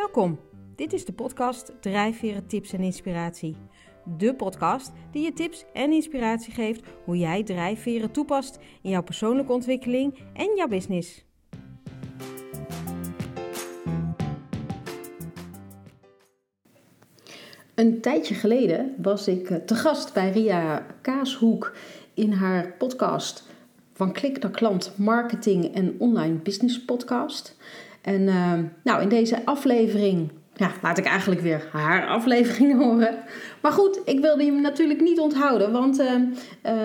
Welkom. Dit is de podcast Drijfveren Tips en Inspiratie. De podcast die je tips en inspiratie geeft hoe jij drijfveren toepast in jouw persoonlijke ontwikkeling en jouw business. Een tijdje geleden was ik eh, te gast bij Ria Kaashoek in haar podcast van klik naar klant marketing en online business podcast. En uh, nou, in deze aflevering ja, laat ik eigenlijk weer haar aflevering horen. Maar goed, ik wilde hem natuurlijk niet onthouden, want uh,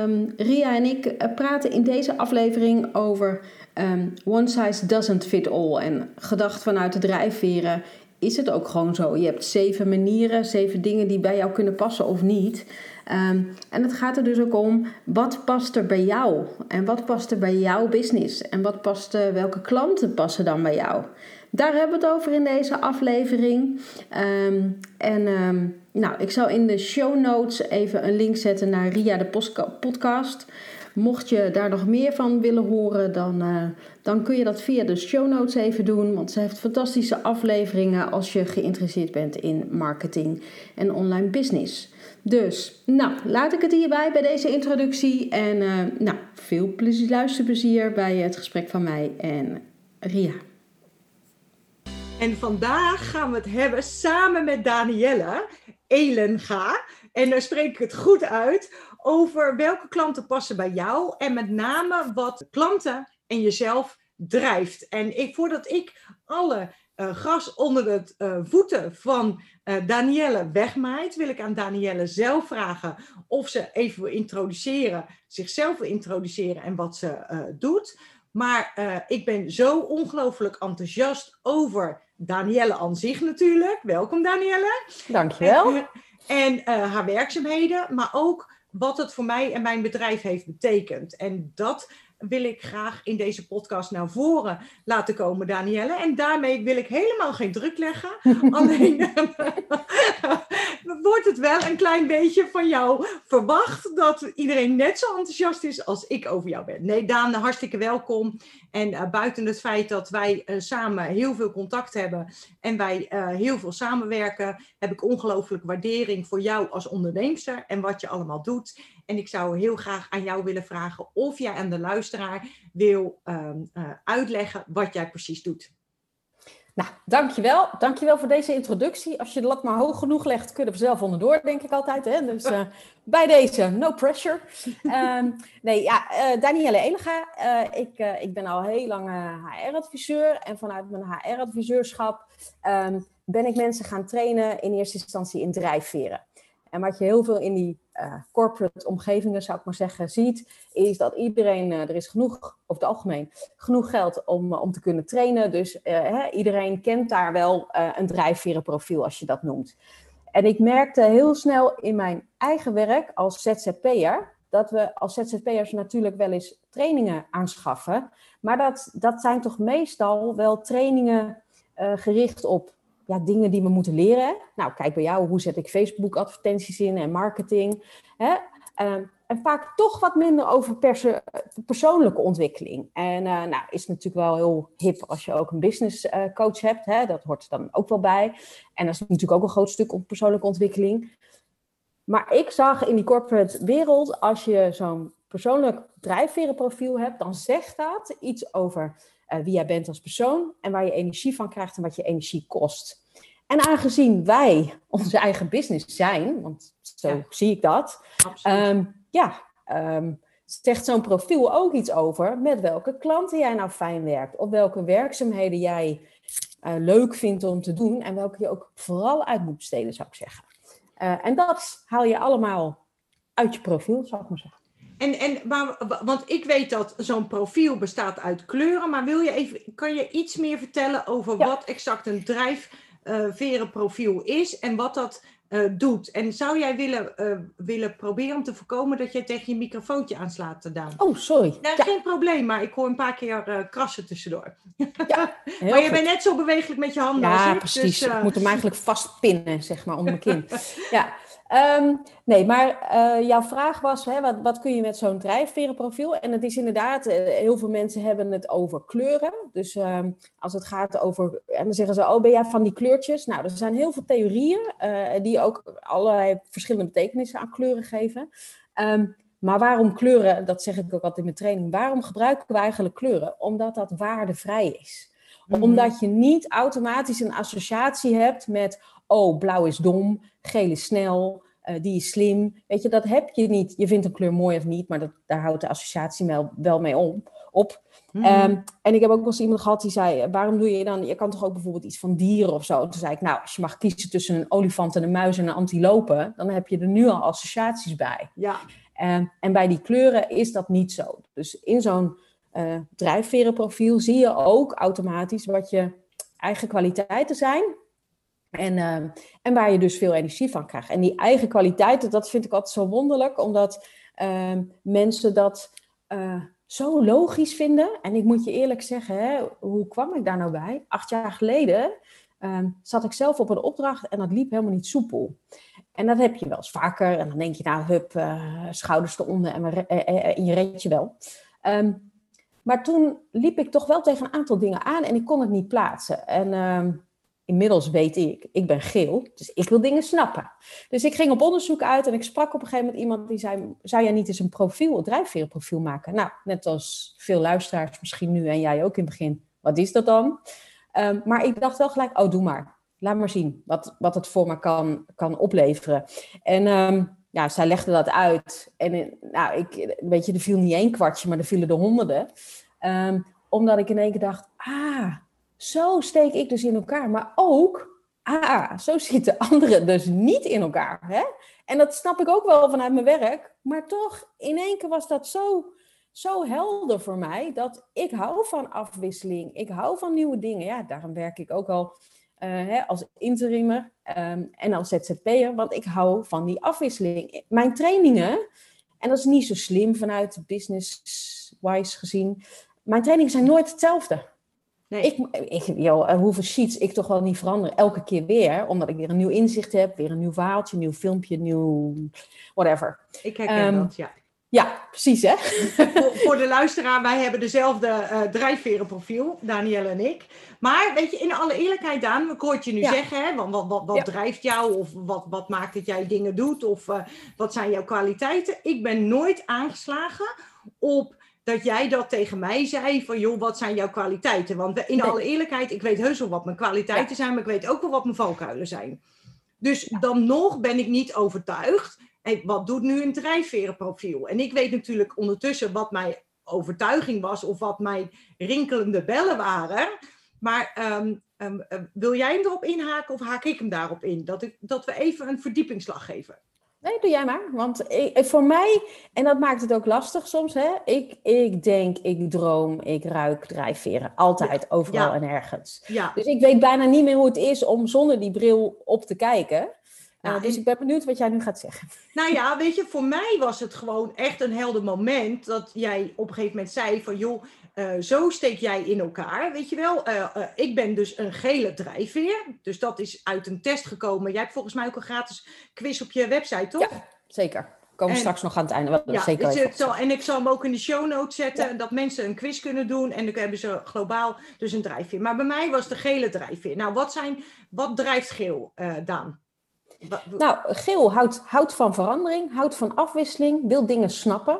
um, Ria en ik eh, praten in deze aflevering over one size doesn't fit all. En gedacht vanuit de drijfveren is het ook gewoon zo. Je hebt zeven manieren, zeven dingen die bij jou kunnen passen of niet. Um, en het gaat er dus ook om, wat past er bij jou? En wat past er bij jouw business? En wat past, uh, welke klanten passen dan bij jou? Daar hebben we het over in deze aflevering. Um, en um, nou, ik zal in de show notes even een link zetten naar Ria de podcast. Mocht je daar nog meer van willen horen, dan, uh, dan kun je dat via de show notes even doen. Want ze heeft fantastische afleveringen als je geïnteresseerd bent in marketing en online business. Dus, nou, laat ik het hierbij bij deze introductie. En uh, nou, veel plezier, luisterplezier bij het gesprek van mij en Ria. En vandaag gaan we het hebben samen met Danielle Elenga. En dan spreek ik het goed uit over welke klanten passen bij jou. En met name wat klanten en jezelf drijft. En ik, voordat ik alle gras onder de uh, voeten van uh, Danielle wegmaait, wil ik aan Danielle zelf vragen of ze even wil introduceren, zichzelf wil introduceren en wat ze doet. Maar ik ben zo ongelooflijk enthousiast over Danielle aan zich natuurlijk. Welkom Danielle. Dankjewel. En, en haar werkzaamheden, maar ook wat het voor mij en mijn bedrijf heeft betekend. En dat wil ik graag in deze podcast naar voren laten komen, Danielle. En daarmee wil ik helemaal geen druk leggen. Alleen wordt het wel een klein beetje van jou verwacht dat iedereen net zo enthousiast is als ik over jou ben. Nee, Daan, hartstikke welkom. En uh, buiten het feit dat wij uh, samen heel veel contact hebben en wij uh, heel veel samenwerken, heb ik ongelooflijk waardering voor jou als onderneemster en wat je allemaal doet. En ik zou heel graag aan jou willen vragen of jij aan de luisteraar wil um, uitleggen wat jij precies doet. Nou, dankjewel. Dankjewel voor deze introductie. Als je de lat maar hoog genoeg legt, kun je er zelf onderdoor, denk ik altijd. Hè? Dus uh, bij deze, no pressure. Um, nee, ja, uh, Danielle Elega. Uh, ik, ik ben al heel lang HR-adviseur. En vanuit mijn HR-adviseurschap um, ben ik mensen gaan trainen in eerste instantie in drijfveren. En wat je heel veel in die uh, corporate omgevingen, zou ik maar zeggen, ziet, is dat iedereen, uh, er is genoeg, over het algemeen, genoeg geld om, uh, om te kunnen trainen. Dus hè, iedereen kent daar wel een drijfverenprofiel, als je dat noemt. En ik merkte heel snel in mijn eigen werk als ZZP'er, dat we als ZZP'ers natuurlijk wel eens trainingen aanschaffen. Maar dat, dat zijn toch meestal wel trainingen gericht op ja, dingen die we moeten leren. Nou, kijk bij jou, hoe zet ik Facebook-advertenties in en marketing. Hè? Um, en vaak toch wat minder over perso persoonlijke ontwikkeling. En uh, nou, is natuurlijk wel heel hip als je ook een business uh, coach hebt. Hè? Dat hoort er dan ook wel bij. En dat is natuurlijk ook een groot stuk op persoonlijke ontwikkeling. Maar ik zag in die corporate wereld, als je zo'n persoonlijk drijfverenprofiel hebt, dan zegt dat iets over uh, wie jij bent als persoon en waar je energie van krijgt en wat je energie kost. En aangezien wij onze eigen business zijn, want zo ja. zie ik dat, um, ja, um, zegt zo'n profiel ook iets over met welke klanten jij nou fijn werkt, of welke werkzaamheden jij uh, leuk vindt om te doen en welke je ook vooral uit moet besteden, zou ik zeggen. Uh, en dat haal je allemaal uit je profiel, zou ik maar zeggen. En, en maar, want ik weet dat zo'n profiel bestaat uit kleuren, maar wil je even, kan je iets meer vertellen over ja. wat exact een drijfverenprofiel is en wat dat uh, doet? En zou jij willen, uh, willen proberen om te voorkomen dat jij tegen je microfoontje aanslaat, Daan? Oh, sorry. Ja. geen probleem, maar ik hoor een paar keer krassen tussendoor. Ja, maar je bent net zo bewegelijk met je handen ja, als ik. precies. Dus, ik moet hem eigenlijk vastpinnen, zeg maar, onder mijn kin. ja. Ehm, nee, maar uh, jouw vraag was, hè, wat, wat kun je met zo'n drijfverenprofiel? En het is inderdaad, uh, heel veel mensen hebben het over kleuren. Dus um, als het gaat over, en dan zeggen ze, oh ben jij van die kleurtjes? Nou, er zijn heel veel theorieën uh, die ook allerlei verschillende betekenissen aan kleuren geven. Um, maar waarom kleuren, dat zeg ik ook altijd in mijn training, waarom gebruiken we eigenlijk kleuren? Omdat dat waardevrij is. Mm -hmm. Omdat je niet automatisch een associatie hebt met, oh, blauw is dom, geel is snel, uh, die is slim. Weet je, dat heb je niet. Je vindt een kleur mooi of niet, maar dat, daar houdt de associatie wel, wel mee om, op. Mm -hmm. um, en ik heb ook wel eens iemand gehad die zei, waarom doe je dan, je kan toch ook bijvoorbeeld iets van dieren of zo. Toen zei ik, nou, als je mag kiezen tussen een olifant en een muis en een antilope, dan heb je er nu al associaties bij. Ja. Um, en bij die kleuren is dat niet zo. Dus in zo'n uh, drijfverenprofiel zie je ook automatisch wat je eigen kwaliteiten zijn. En, uh, en waar je dus veel energie van krijgt. En die eigen kwaliteiten, dat vind ik altijd zo wonderlijk, omdat uh, mensen dat uh, zo logisch vinden. En ik moet je eerlijk zeggen, hè, hoe kwam ik daar nou bij? Acht jaar geleden um, zat ik zelf op een opdracht en dat liep helemaal niet soepel. En dat heb je wel eens vaker. En dan denk je, nou, hup, uh, schouders eronder en, uh, uh, je redt je wel. Maar toen liep ik toch wel tegen een aantal dingen aan en ik kon het niet plaatsen. En inmiddels weet ik, ik ben geel, dus ik wil dingen snappen. Dus ik ging op onderzoek uit en ik sprak op een gegeven moment iemand die zei, zou jij niet eens een profiel, een drijfveerprofiel maken? Nou, net als veel luisteraars misschien nu en jij ook in het begin. Wat is dat dan? Um, maar ik dacht wel gelijk, oh, doe maar. Laat maar zien wat, wat het voor me kan, kan opleveren. En um, ja, zij legde dat uit. En nou, ik, weet je, er viel niet één kwartje, maar er vielen er honderden. Um, omdat ik in één keer dacht, ah, zo steek ik dus in elkaar. Maar ook, ah, zo zitten anderen dus niet in elkaar. Hè? En dat snap ik ook wel vanuit mijn werk. Maar toch, in één keer was dat zo, zo helder voor mij. Dat ik hou van afwisseling. Ik hou van nieuwe dingen. Ja, daarom werk ik ook al uh, hè, als interimer um, en als ZZP'er. Want ik hou van die afwisseling. Mijn trainingen, en dat is niet zo slim vanuit business-wise gezien. Mijn trainingen zijn nooit hetzelfde. Nee. Ik, ik, joh, hoeveel sheets ik toch wel niet verander, elke keer weer. Omdat ik weer een nieuw inzicht heb, weer een nieuw verhaaltje, een nieuw filmpje, nieuw whatever. Ik herken um, dat, ja. Ja, precies hè. voor, voor, de luisteraar, wij hebben dezelfde uh, drijfverenprofiel, Danielle en ik. Maar weet je, in alle eerlijkheid Daan, ik hoor je nu ja. zeggen, hè, wat, wat, wat, wat ja. drijft jou of wat, wat maakt dat jij dingen doet of uh, wat zijn jouw kwaliteiten. Ik ben nooit aangeslagen op dat jij dat tegen mij zei van joh, wat zijn jouw kwaliteiten? Want in alle eerlijkheid, ik weet heus wel wat mijn kwaliteiten ja. zijn, maar ik weet ook wel wat mijn valkuilen zijn. Dus dan nog ben ik niet overtuigd. Hey, wat doet nu een drijfverenprofiel? En ik weet natuurlijk ondertussen wat mijn overtuiging was of wat mijn rinkelende bellen waren. Maar um, um, wil jij hem erop inhaken of haak ik hem daarop in? Dat, ik, dat we even een verdiepingsslag geven. Nee, doe jij maar. Want ik, voor mij, en dat maakt het ook lastig soms, hè? Ik, ik denk, ik droom, ik ruik drijfveren. Altijd, ja. overal ja. en ergens. Ja. Dus ik weet bijna niet meer hoe het is om zonder die bril op te kijken. Nou, uh, dus ik ben benieuwd wat jij nu gaat zeggen. Nou ja, weet je, voor mij was het gewoon echt een helder moment dat jij op een gegeven moment zei van joh, uh, zo steek jij in elkaar, weet je wel. Uh, uh, ik ben dus een gele drijfveer, dus dat is uit een test gekomen. Jij hebt volgens mij ook een gratis quiz op je website, toch? Ja, zeker. Komen we straks nog aan het einde. Wel, ja, zeker dus het zal, en ik zal hem ook in de show notes zetten, ja. dat mensen een quiz kunnen doen. En dan hebben ze globaal dus een drijfveer. Maar bij mij was de gele drijfveer. Nou, wat, zijn, wat drijft geel, Daan? Nou, geel houdt, houdt van verandering, houdt van afwisseling, wil dingen snappen.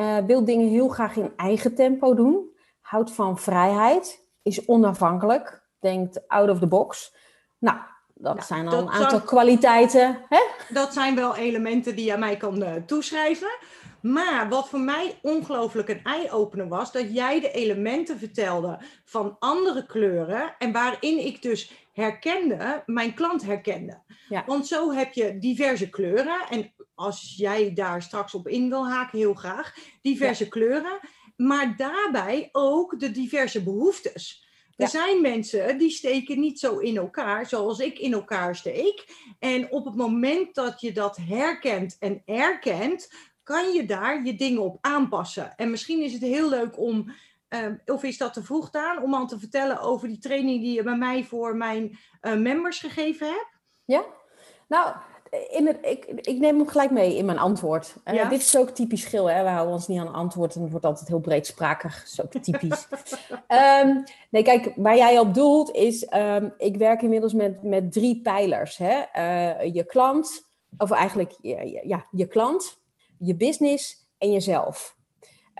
Uh, wil dingen heel graag in eigen tempo doen. Houdt van vrijheid. Is onafhankelijk. Denkt out of the box. Nou, dat nou, zijn al een aantal zou... kwaliteiten. Hè? Dat zijn wel elementen die je aan mij kan uh, toeschrijven. Maar wat voor mij ongelooflijk een eye-opener was, dat jij de elementen vertelde van andere kleuren. En waarin ik dus herkende, mijn klant herkende. Ja. Want zo heb je diverse kleuren. En als jij daar straks op in wil haken, heel graag. Diverse ja. kleuren. Maar daarbij ook de diverse behoeftes. Er ja. zijn mensen die steken niet zo in elkaar zoals ik in elkaar steek. En op het moment dat je dat herkent en erkent, kan je daar je dingen op aanpassen. En misschien is het heel leuk om, uh, of is dat te vroeg aan, om al te vertellen over die training die je bij mij voor mijn uh, members gegeven hebt. Ja, nou, in het, ik, ik neem hem gelijk mee in mijn antwoord. Uh, Dit is ook typisch schil, hè? we houden ons niet aan antwoord en het wordt altijd heel breedsprakig. Dat is ook typisch. um, nee, kijk, waar jij op doelt is, um, ik werk inmiddels met, met drie pijlers. Hè? Uh, je klant, of eigenlijk ja, je klant, je business en jezelf.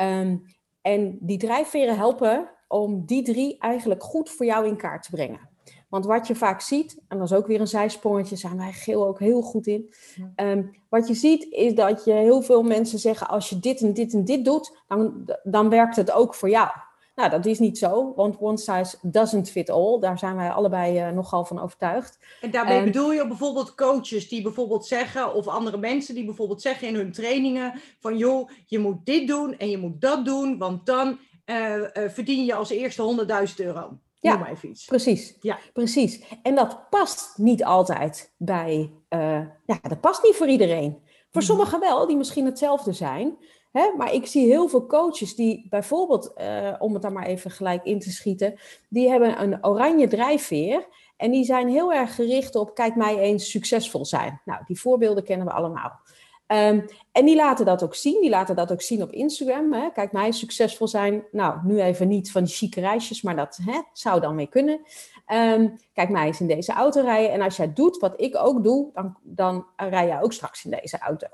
Um, en die drijfveren helpen om die drie eigenlijk goed voor jou in kaart te brengen. Want wat je vaak ziet, en dat is ook weer een zijsprongetje, zijn wij geel ook heel goed in. Um, wat je ziet is dat je heel veel mensen zeggen: als je dit en dit en dit doet, dan, dan werkt het ook voor jou. Nou, dat is niet zo, want one size doesn't fit all. Daar zijn wij allebei uh, nogal van overtuigd. En daarmee bedoel je bijvoorbeeld coaches die bijvoorbeeld zeggen, of andere mensen die bijvoorbeeld zeggen in hun trainingen: van joh, je moet dit doen en je moet dat doen, want dan uh, uh, verdien je als eerste 100.000 euro. Ja, maar even iets. precies. Ja. precies. En dat past niet altijd bij, uh, ja, dat past niet voor iedereen. Voor mhm. sommigen wel, die misschien hetzelfde zijn. Hè? Maar ik zie heel veel coaches die bijvoorbeeld, uh, om het dan maar even gelijk in te schieten, die hebben een oranje drijfveer. En die zijn heel erg gericht op, kijk mij eens succesvol zijn. Nou, die voorbeelden kennen we allemaal. Um, en die laten dat ook zien. Die laten dat ook zien op Instagram. Hè. Kijk, mij succesvol zijn. Nou, nu even niet van die chique reisjes, maar dat hè, zou dan weer kunnen. Um, kijk, mij eens in deze auto rijden. En als jij doet wat ik ook doe, dan, dan rij jij ook straks in deze auto.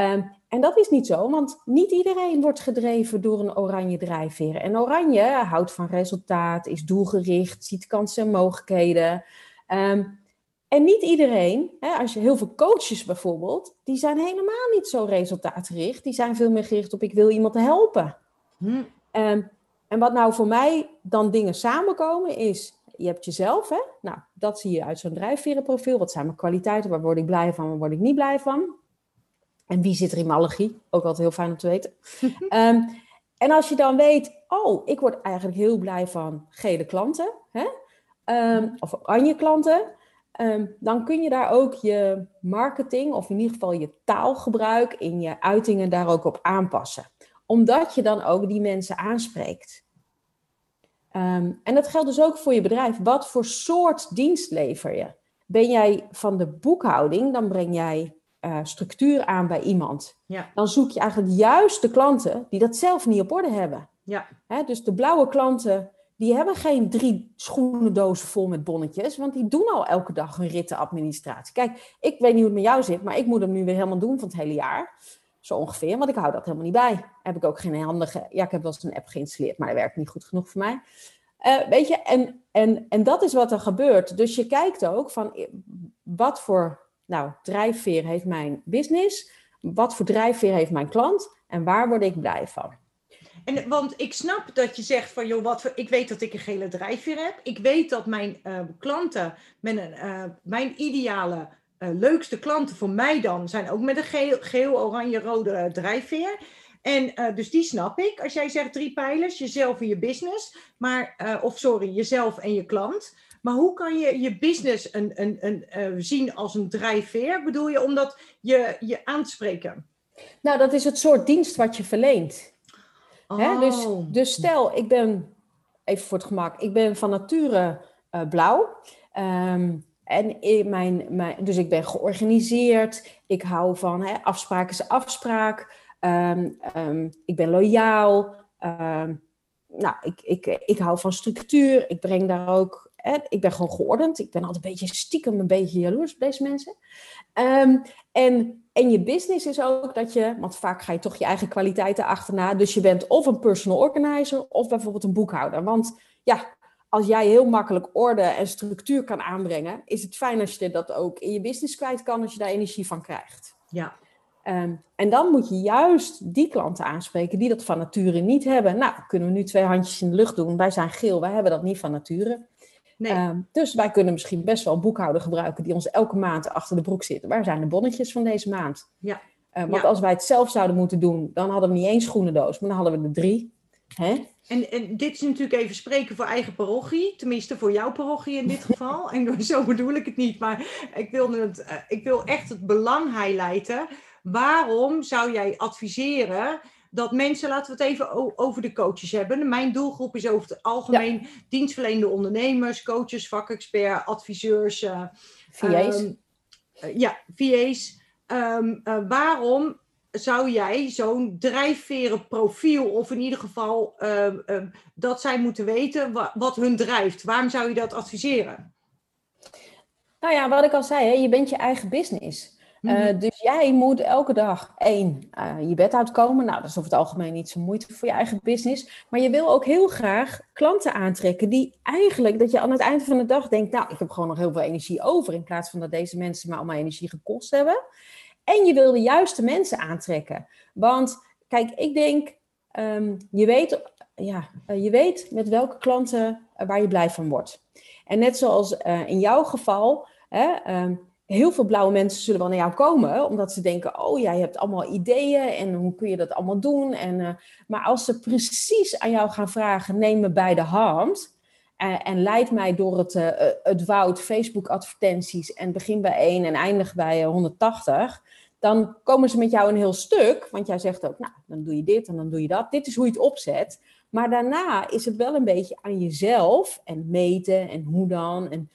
Um, en dat is niet zo, want niet iedereen wordt gedreven door een oranje drijfveer. En oranje houdt van resultaat, is doelgericht, ziet kansen en mogelijkheden. Um, en niet iedereen, hè, als je heel veel coaches bijvoorbeeld, die zijn helemaal niet zo resultaatgericht. Die zijn veel meer gericht op ik wil iemand helpen. Hm. Um, en wat nou voor mij dan dingen samenkomen is, je hebt jezelf, hè? nou dat zie je uit zo'n drijfverenprofiel. Wat zijn mijn kwaliteiten, waar word ik blij van, waar word ik niet blij van? En wie zit er in mijn allergie? Ook altijd heel fijn om te weten. um, en als je dan weet, oh, ik word eigenlijk heel blij van gele klanten, hè? Um, of oranje klanten. Um, dan kun je daar ook je marketing, of in ieder geval je taalgebruik in je uitingen daar ook op aanpassen. Omdat je dan ook die mensen aanspreekt. Um, en dat geldt dus ook voor je bedrijf. Wat voor soort dienst lever je? Ben jij van de boekhouding, dan breng jij uh, structuur aan bij iemand. Ja. Dan zoek je eigenlijk juist de klanten die dat zelf niet op orde hebben. Ja. He, dus de blauwe klanten die hebben geen drie schoenendozen vol met bonnetjes, want die doen al elke dag hun rittenadministratie. Kijk, ik weet niet hoe het met jou zit, maar ik moet hem nu weer helemaal doen van het hele jaar. Zo ongeveer, want ik hou dat helemaal niet bij. Heb ik ook geen handige. Ja, ik heb wel eens een app geïnstalleerd, maar dat werkt niet goed genoeg voor mij. Uh, weet je, en, en, en dat is wat er gebeurt. Dus je kijkt ook van eh, wat voor nou, drijfveer heeft mijn business, wat voor drijfveer heeft mijn klant en waar word ik blij van. En, want ik snap dat je zegt van, joh, wat voor, ik weet dat ik een gele drijfveer heb. Ik weet dat mijn uh, klanten, een, uh, mijn ideale, uh, leukste klanten voor mij dan, zijn ook met een geel, geel oranje, rode drijfveer. En dus die snap ik. Als jij zegt drie pijlers, jezelf en je business, maar, of sorry, jezelf en je klant. Maar hoe kan je je business een, een, een, zien als een drijfveer? Bedoel je omdat je je aan te spreken? Nou, dat is het soort dienst wat je verleent. Dus, oh. dus stel, ik ben, even voor het gemak, ik ben van nature uh, blauw. Um, en in mijn, mijn, dus ik ben georganiseerd. Ik hou van hè, afspraak is afspraak. Um, um, ik ben loyaal. nou, ik, ik, ik hou van structuur. Ik breng daar ook. Hè, ik ben gewoon geordend. Ik ben altijd een beetje stiekem een beetje jaloers op deze mensen. en en je business is ook dat je, want vaak ga je toch je eigen kwaliteiten achterna. Dus je bent of een personal organizer of bijvoorbeeld een boekhouder. Want ja, als jij heel makkelijk orde en structuur kan aanbrengen, is het fijn als je dat ook in je business kwijt kan, als je daar energie van krijgt. Ja. Um, en dan moet je juist die klanten aanspreken die dat van nature niet hebben. Nou, kunnen we nu twee handjes in de lucht doen. Wij zijn geel, wij hebben dat niet van nature. Nee. Ehm, dus wij kunnen misschien best wel een boekhouder gebruiken die ons elke maand achter de broek zit. Waar zijn de bonnetjes van deze maand? Ja. Uh, want als wij het zelf zouden moeten doen, dan hadden we niet één schoenendoos, maar dan hadden we er drie. Hè? En, en dit is natuurlijk even spreken voor eigen parochie, tenminste voor jouw parochie in dit geval. en zo bedoel ik het niet, maar ik wil, het, uh, ik wil echt het belang highlighten. Waarom zou jij adviseren dat mensen, laten we het even over de coaches hebben. Mijn doelgroep is over het algemeen ja. dienstverlenende ondernemers, coaches, vakexpert, adviseurs. Uh, VA's. Um, ja, VA's. Ehm, waarom zou jij zo'n drijfverenprofiel, of in ieder geval ehm, ehm, dat zij moeten weten wat, hun drijft? Waarom zou je dat adviseren? Nou ja, wat ik al zei, hè, je bent je eigen business. Eh, mhm. dus jij moet elke dag één uh, je bed uitkomen. Nou, dat is over het algemeen niet zo moeite voor je eigen business. Maar je wil ook heel graag klanten aantrekken die eigenlijk, dat je aan het eind van de dag denkt, nou, ik heb gewoon nog heel veel energie over. In plaats van dat deze mensen me allemaal energie gekost hebben. En je wil de juiste mensen aantrekken. Want kijk, ik denk, um, je, weet, ja, uh, je weet met welke klanten waar je blij van wordt. En net zoals in jouw geval, hè, um, heel veel blauwe mensen zullen wel naar jou komen, omdat ze denken: oh, jij hebt allemaal ideeën en hoe kun je dat allemaal doen? En, uh, maar als ze precies aan jou gaan vragen: neem me bij de hand. Uh, en leid mij door het, uh, het woud, Facebook-advertenties en begin bij 1 en eindig bij 180. Dan komen ze met jou een heel stuk, want jij zegt ook, nou, dan doe je dit en dan doe je dat. Dit is hoe je het opzet. Maar daarna is het wel een beetje aan jezelf en meten en hoe dan. En,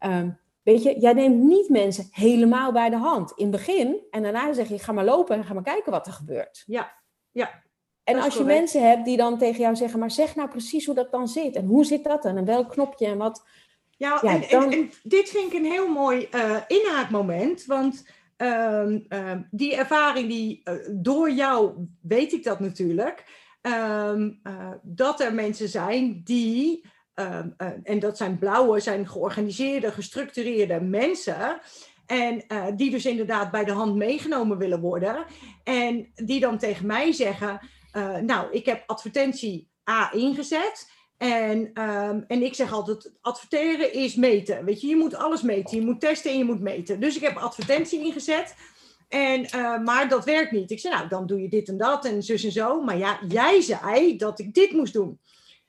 um, Weet je, jij neemt niet mensen helemaal bij de hand in het begin. En daarna zeg je, ga maar lopen en ga maar kijken wat er gebeurt. Ja, ja. En als je mensen hebt die dan tegen jou zeggen, maar zeg nou precies hoe dat dan zit. En hoe zit dat dan? En welk knopje en wat. Ja, en, en, dit vind ik een heel mooi uh, inhaakmoment. Want uh, uh, die ervaring die eh, door jou, weet ik dat natuurlijk. Ehm, eh, dat er mensen zijn die Ehm, eh, en dat zijn blauwe, zijn georganiseerde, gestructureerde mensen. En uh, die dus inderdaad bij de hand meegenomen willen worden. En die dan tegen mij zeggen: uh, Nou, ik heb advertentie A ingezet. En, um, en ik zeg altijd: adverteren is meten. Weet je, je moet alles meten. Je moet testen en je moet meten. Dus ik heb advertentie ingezet. En, maar dat werkt niet. Ik zei: Nou, dan doe je dit en dat en zus en zo. Maar ja, jij zei dat ik dit moest doen.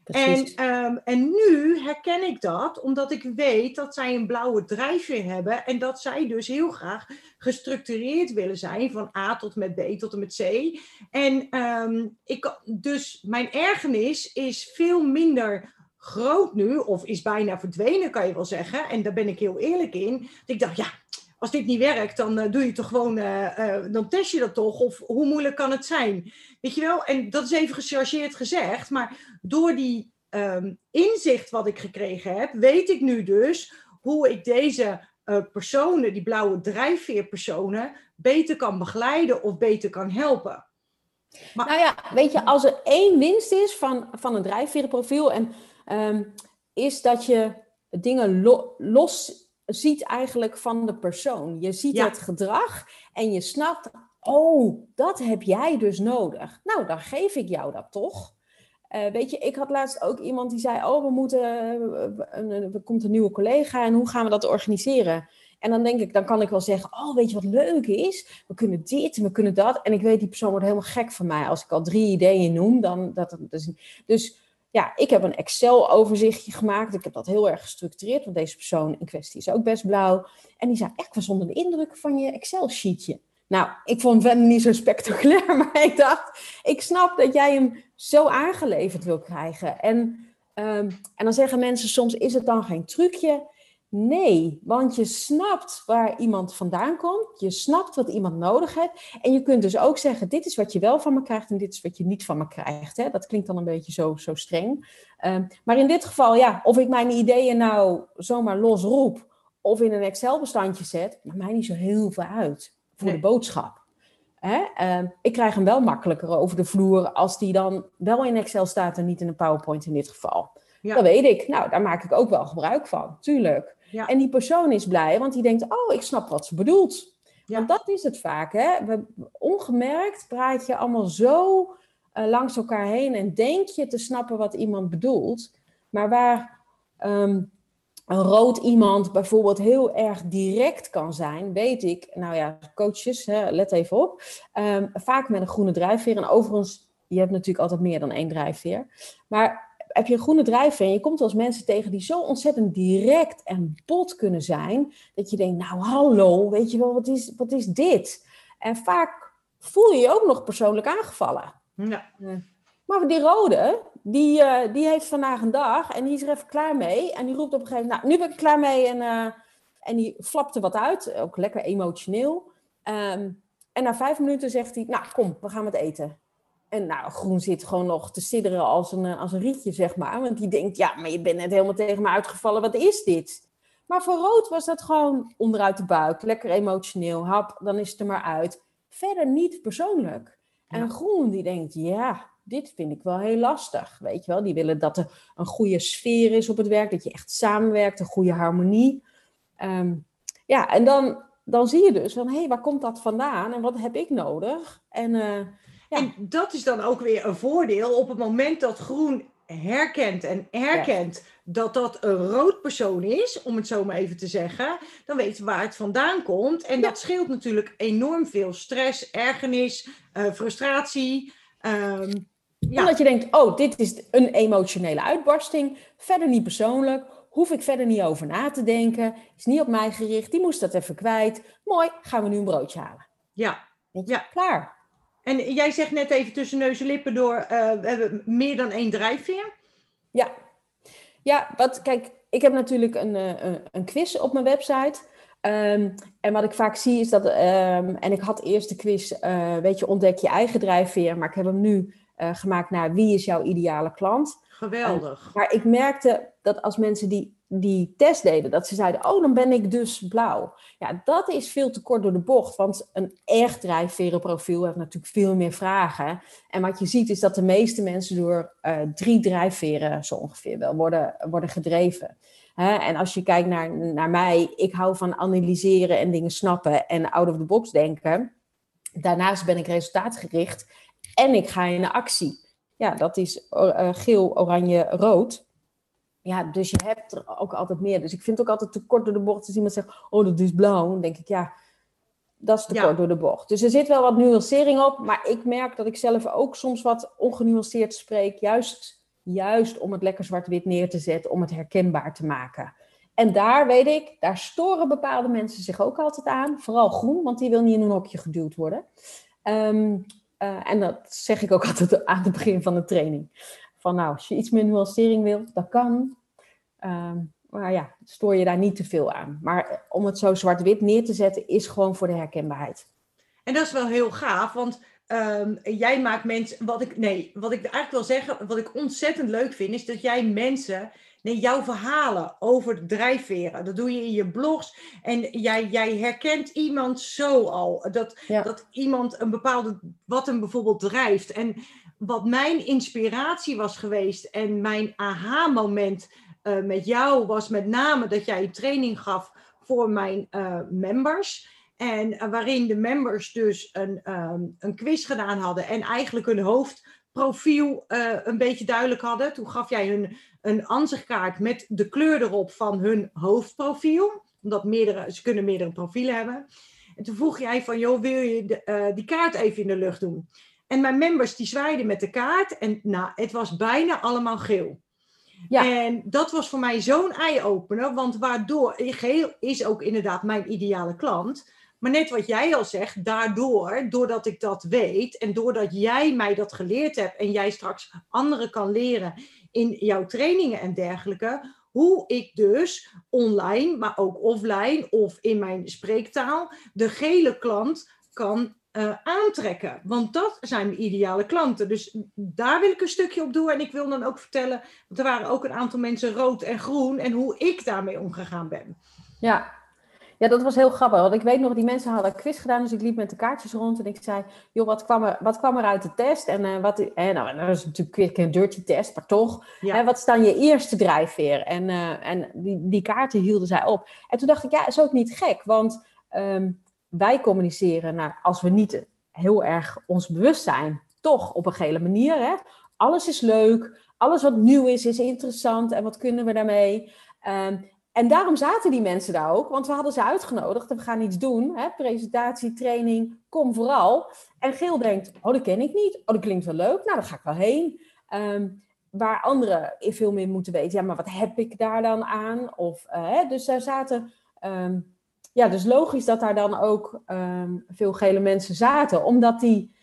En, ehm, en nu herken ik dat, omdat ik weet dat zij een blauwe drijfveer hebben en dat zij dus heel graag gestructureerd willen zijn van A tot met B tot en met C. En um, ik, dus mijn ergernis is veel minder groot nu, of is bijna verdwenen, kan je wel zeggen. En daar ben ik heel eerlijk in. Dat ik dacht, ja, als dit niet werkt, dan uh, doe je toch gewoon, uh, uh, dan test je dat toch? Of hoe moeilijk kan het zijn? Weet je wel? En dat is even gechargeerd gezegd, maar door die um, inzicht wat ik gekregen heb, weet ik nu dus hoe ik deze personen, die blauwe drijfveerpersonen, beter kan begeleiden of beter kan helpen. Maar... Nou ja, weet je, als er één winst is van, van een drijfverenprofiel, en, um, is dat je dingen lo los ziet eigenlijk van de persoon. Je ziet het gedrag en je snapt, oh, dat heb jij dus nodig. Nou, dan geef ik jou dat toch. Uh, weet je, ik had laatst ook iemand die zei, oh, we moeten, uh, er komt een nieuwe collega en hoe gaan we dat organiseren? En dan denk ik, dan kan ik wel zeggen, oh, weet je wat leuk is? We kunnen dit en we kunnen dat. En ik weet, die persoon wordt helemaal gek van mij. Als ik al drie ideeën noem, dan... Dat, dus, dus ja, ik heb een Excel-overzichtje gemaakt. Ik heb dat heel erg gestructureerd, want deze persoon in kwestie is ook best blauw. En die zei echt was onder de indruk van je Excel-sheetje. Nou, ik vond het niet zo spectaculair, maar ik dacht, ik snap dat jij hem zo aangeleverd wil krijgen. En, um, en dan zeggen mensen soms, is het dan geen trucje? Nee, want je snapt waar iemand vandaan komt. Je snapt wat iemand nodig heeft. En je kunt dus ook zeggen: dit is wat je wel van me krijgt en dit is wat je niet van me krijgt. Hè? Dat klinkt dan een beetje zo, zo streng. Um, maar in dit geval, ja, of ik mijn ideeën nou zomaar los roep of in een Excel-bestandje zet, maakt mij niet zo heel veel uit voor de boodschap. Hè? Um, ik krijg hem wel makkelijker over de vloer als die dan wel in Excel staat en niet in een PowerPoint in dit geval. Ja. Dat weet ik. Nou, daar maak ik ook wel gebruik van, tuurlijk. Ja. En die persoon is blij, want die denkt, oh, ik snap wat ze bedoelt. Ja. Want dat is het vaak, hè. We, ongemerkt praat je allemaal zo uh, langs elkaar heen en denk je te snappen wat iemand bedoelt. Maar waar um, een rood iemand bijvoorbeeld heel erg direct kan zijn, weet ik, nou ja, coaches, hè, let even op, um, vaak met een groene drijfveer. En overigens, je hebt natuurlijk altijd meer dan één drijfveer. Maar heb je een groene drijfveer en je komt als mensen tegen die zo ontzettend direct en bot kunnen zijn, dat je denkt, nou hallo, weet je wel, wat is, wat is dit? En vaak voel je je ook nog persoonlijk aangevallen. Ja. Maar die rode, die, uh, die heeft vandaag een dag en die is er even klaar mee. En die roept op een gegeven moment, nou, nu ben ik klaar mee en uh, En die flapte wat uit, ook lekker emotioneel. Ehm, en na vijf minuten zegt hij, nou kom, we gaan wat eten. En nou, Groen zit gewoon nog te sidderen als een, als een rietje, zeg maar. Want die denkt, ja, maar je bent net helemaal tegen me uitgevallen, wat is dit? Maar voor Rood was dat gewoon onderuit de buik, lekker emotioneel. Hap, dan is het er maar uit. Verder niet persoonlijk. En Groen die denkt, ja, dit vind ik wel heel lastig. Weet je wel, die willen dat er een goede sfeer is op het werk, dat je echt samenwerkt, een goede harmonie. Ehm, ja, en dan, dan zie je dus van, hé, hey, waar komt dat vandaan en wat heb ik nodig? En, uh, ja. En dat is dan ook weer een voordeel op het moment dat groen herkent en herkent dat dat een rood persoon is, om het zo maar even te zeggen, dan weet je waar het vandaan komt. En dat scheelt natuurlijk enorm veel stress, ergernis, uh, frustratie. Um, ja. Omdat je denkt, oh, dit is een emotionele uitbarsting, verder niet persoonlijk, hoef ik verder niet over na te denken, is niet op mij gericht, die moest dat even kwijt. Mooi, gaan we nu een broodje halen. Ja. ja. Klaar. En jij zegt net even tussen neus en lippen door, uh, we hebben meer dan één drijfveer. Ja. Ja, wat, kijk, ik heb natuurlijk een, uh, een quiz op mijn website. Um, en wat ik vaak zie is dat, um, en ik had eerst de quiz, uh, weet je, ontdek je eigen drijfveer, maar ik heb hem nu gemaakt naar wie is jouw ideale klant. Geweldig. Maar ik merkte dat als mensen die, die test deden, dat ze zeiden, oh, dan ben ik dus blauw. Ja, dat is veel te kort door de bocht, want een echt drijfverenprofiel heeft natuurlijk veel meer vragen. En wat je ziet is dat de meeste mensen door uh, drie drijfveren zo ongeveer wel worden, worden gedreven. En als je kijkt naar, naar mij, ik hou van analyseren en dingen snappen en out of the box denken. Daarnaast ben ik resultaatgericht en ik ga in de actie. Ja, dat is uh, geel, oranje, rood. Ja, dus je hebt er ook altijd meer. Dus ik vind het ook altijd te kort door de bocht als iemand zegt, oh, dat is blauw. Dan denk ik, ja, dat is te ja. kort door de bocht. Dus er zit wel wat nuancering op, maar ik merk dat ik zelf ook soms wat ongenuanceerd spreek, juist, juist om het lekker zwart-wit neer te zetten, om het herkenbaar te maken. En daar weet ik, daar storen bepaalde mensen zich ook altijd aan. Vooral groen, want die wil niet in een hokje geduwd worden. Um, uh, en dat zeg ik ook altijd aan het begin van de training. Van nou, als je iets meer nuancering wil, dat kan. Um, maar ja, stoor je daar niet te veel aan. Maar om het zo zwart-wit neer te zetten, is gewoon voor de herkenbaarheid. En dat is wel heel gaaf, want um, jij maakt mensen. Wat ik, nee, wat ik eigenlijk wil zeggen, wat ik ontzettend leuk vind, is dat jij mensen Nee, jouw verhalen over de drijfveren. Dat doe je in je blogs. En jij, jij herkent iemand zo al. Dat, ja. dat iemand een bepaalde. wat hem bijvoorbeeld drijft. En wat mijn inspiratie was geweest. en mijn aha-moment uh, met jou was met name dat jij een training gaf voor mijn uh, members. En uh, waarin de members dus een, um, een quiz gedaan hadden. en eigenlijk hun hoofdprofiel een beetje duidelijk hadden. Toen gaf jij hun een ansichtkaart met de kleur erop van hun hoofdprofiel. Omdat meerdere, ze kunnen meerdere profielen hebben. En toen vroeg jij van, joh, wil je de, uh, die kaart even in de lucht doen? En mijn members die zwaaiden met de kaart en nou, het was bijna allemaal geel. Ja. En dat was voor mij zo'n eye-opener, want waardoor, geel is ook inderdaad mijn ideale klant. Maar net wat jij al zegt, daardoor, doordat ik dat weet en doordat jij mij dat geleerd hebt en jij straks anderen kan leren in jouw trainingen en dergelijke, hoe ik dus online, maar ook offline of in mijn spreektaal, de gele klant kan uh, aantrekken. Want dat zijn mijn ideale klanten. Dus daar wil ik een stukje op doen. En ik wil dan ook vertellen, want er waren ook een aantal mensen rood en groen en hoe ik daarmee omgegaan ben. Ja, ja, dat was heel grappig. Want ik weet nog, die mensen hadden een quiz gedaan. Dus ik liep met de kaartjes rond en ik zei... joh, wat kwam er, wat kwam er uit de test? En uh, wat... Eh, nou, dat is natuurlijk een dirty test, maar toch. Ja. Hè, wat staan je eerste drijfveer? En, uh, en die, die kaarten hielden zij op. En toen dacht ik, ja, is ook niet gek. Want um, wij communiceren, nou, als we niet heel erg ons bewust zijn... toch op een gele manier, hè. Alles is leuk. Alles wat nieuw is, is interessant. En wat kunnen we daarmee? Um, en daarom zaten die mensen daar ook, want we hadden ze uitgenodigd en we gaan iets doen. Hè? Presentatie, training, kom vooral. En Geel denkt, oh dat ken ik niet, oh dat klinkt wel leuk, nou daar ga ik wel heen. Um, waar anderen veel meer moeten weten, ja maar wat heb ik daar dan aan? Of, uh, dus daar zaten, um, ja dus logisch dat daar dan ook um, veel gele mensen zaten. Omdat die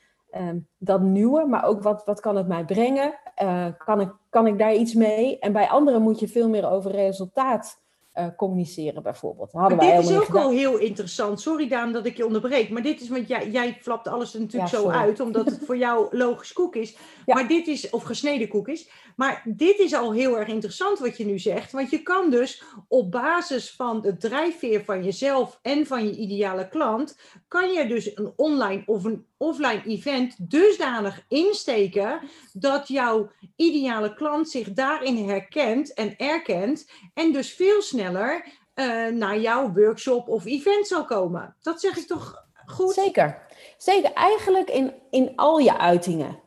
dat nieuwe, maar ook wat, wat kan het mij brengen? Uh, kan, ik, kan ik daar iets mee? En bij anderen moet je veel meer over resultaat uh, communiceren bijvoorbeeld. Hadden maar wij dit is ook wel heel interessant. Sorry Daan dat ik je onderbreek. Maar dit is, want jij, jij flapt alles natuurlijk zo uit, omdat het voor jou logisch koek is. Maar dit is, of gesneden koek is. Maar dit is al heel erg interessant wat je nu zegt. Want je kan dus op basis van de drijfveer van jezelf en van je ideale klant, kan je dus een online of een offline event dusdanig insteken dat jouw ideale klant zich daarin herkent en erkent en dus veel sneller uh, naar jouw workshop of event zal komen. Dat zeg ik toch goed? Zeker. Zeker. Eigenlijk in, in al je uitingen.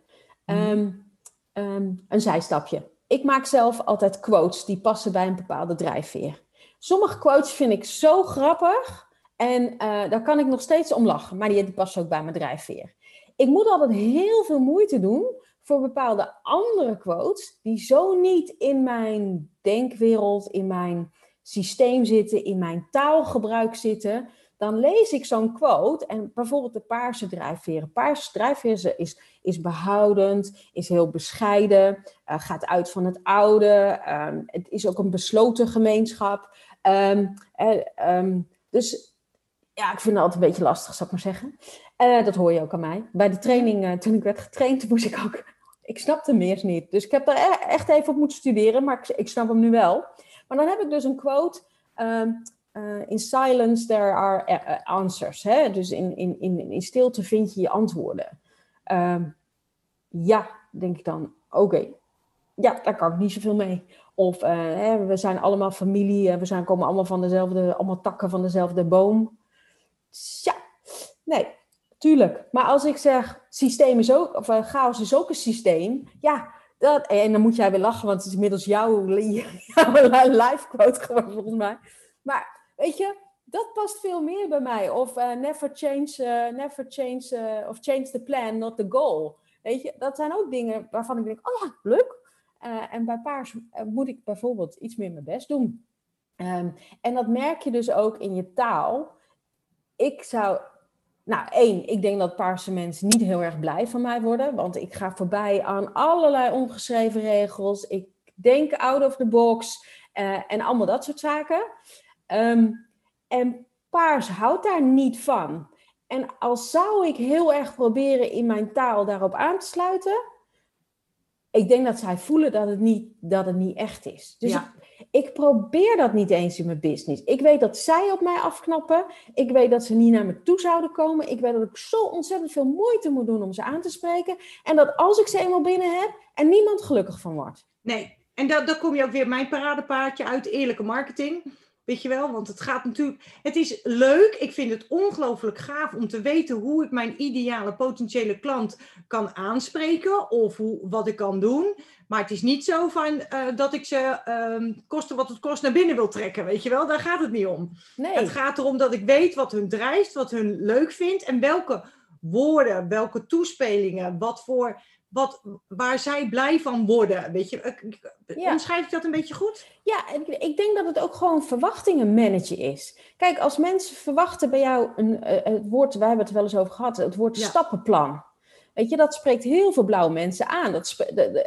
Um, um, een zijstapje. Ik maak zelf altijd quotes die passen bij een bepaalde drijfveer. Sommige quotes vind ik zo grappig en uh, daar kan ik nog steeds om lachen, maar die, passen ook bij mijn drijfveer. Ik moet altijd heel veel moeite doen voor bepaalde andere quotes die zo niet in mijn denkwereld, in mijn systeem zitten, in mijn taalgebruik zitten, dan lees ik zo'n quote en bijvoorbeeld de paarse drijfveren. Paarse drijfveren is, is behoudend, is heel bescheiden, uh, gaat uit van het oude. Um, het is ook een besloten gemeenschap. Um, um, dus ja, ik vind het altijd een beetje lastig, zou ik maar zeggen. Uh, dat hoor je ook aan mij. Bij de training, uh, toen ik werd getraind, moest ik ook... Ik snapte eerst niet. Dus ik heb daar e-, echt even op moeten studeren, maar ik, snap hem nu wel. Maar dan heb ik dus een quote. Um, uh, in silence there are answers. Hè? Dus in, in, in, in stilte vind je je antwoorden. Um, ja, denk ik dan. Oké, ja, daar kan ik niet zoveel mee. Of hè, we zijn allemaal familie, we zijn, komen allemaal van dezelfde, allemaal takken van dezelfde boom. Ja, nee, tuurlijk. Maar als ik zeg, systeem is ook, of chaos is ook een systeem. Ja, dat, en dan moet jij weer lachen, want het is inmiddels jouw, live quote geworden volgens mij. Maar weet je, dat past veel meer bij mij. Of uh, never change, uh, never change, uh, of change the plan, not the goal. Weet je, dat zijn ook dingen waarvan ik denk, oh ja, leuk. en bij paars moet ik bijvoorbeeld iets meer mijn best doen. Um, en dat merk je dus ook in je taal. Ik zou nou, één, ik denk dat paarse mensen niet heel erg blij van mij worden, want ik ga voorbij aan allerlei ongeschreven regels. Ik denk out of the box uh, en allemaal dat soort zaken. Um, en paars houdt daar niet van. En als zou ik heel erg proberen in mijn taal daarop aan te sluiten, ik denk dat zij voelen dat het niet, dat het niet echt is. Dus ja. Ik, probeer dat niet eens in mijn business. Ik weet dat zij op mij afknappen. Ik weet dat ze niet naar me toe zouden komen. Ik weet dat ik zo ontzettend veel moeite moet doen om ze aan te spreken. En dat als ik ze eenmaal binnen heb, er niemand gelukkig van wordt. Nee, en dan kom je ook weer mijn paradepaardje uit eerlijke marketing. Weet je wel, want het gaat natuurlijk. Het is leuk. Ik vind het ongelooflijk gaaf om te weten hoe ik mijn ideale potentiële klant kan aanspreken of hoe, wat ik kan doen. Maar het is niet zo van uh, dat ik ze uh, kosten wat het kost naar binnen wil trekken. Weet je wel, daar gaat het niet om. Nee. Het gaat erom dat ik weet wat hun drijft, wat hun leuk vindt en welke woorden, welke toespelingen, wat voor wat, waar zij blij van worden. Weet je, ja. omschrijf ik dat een beetje goed? Ja, ik denk dat het ook gewoon verwachtingen managen is. Kijk, als mensen verwachten bij jou een, eh, het woord, wij hebben het wel eens over gehad, het woord stappenplan. Weet je, dat spreekt heel veel blauwe mensen aan. Dat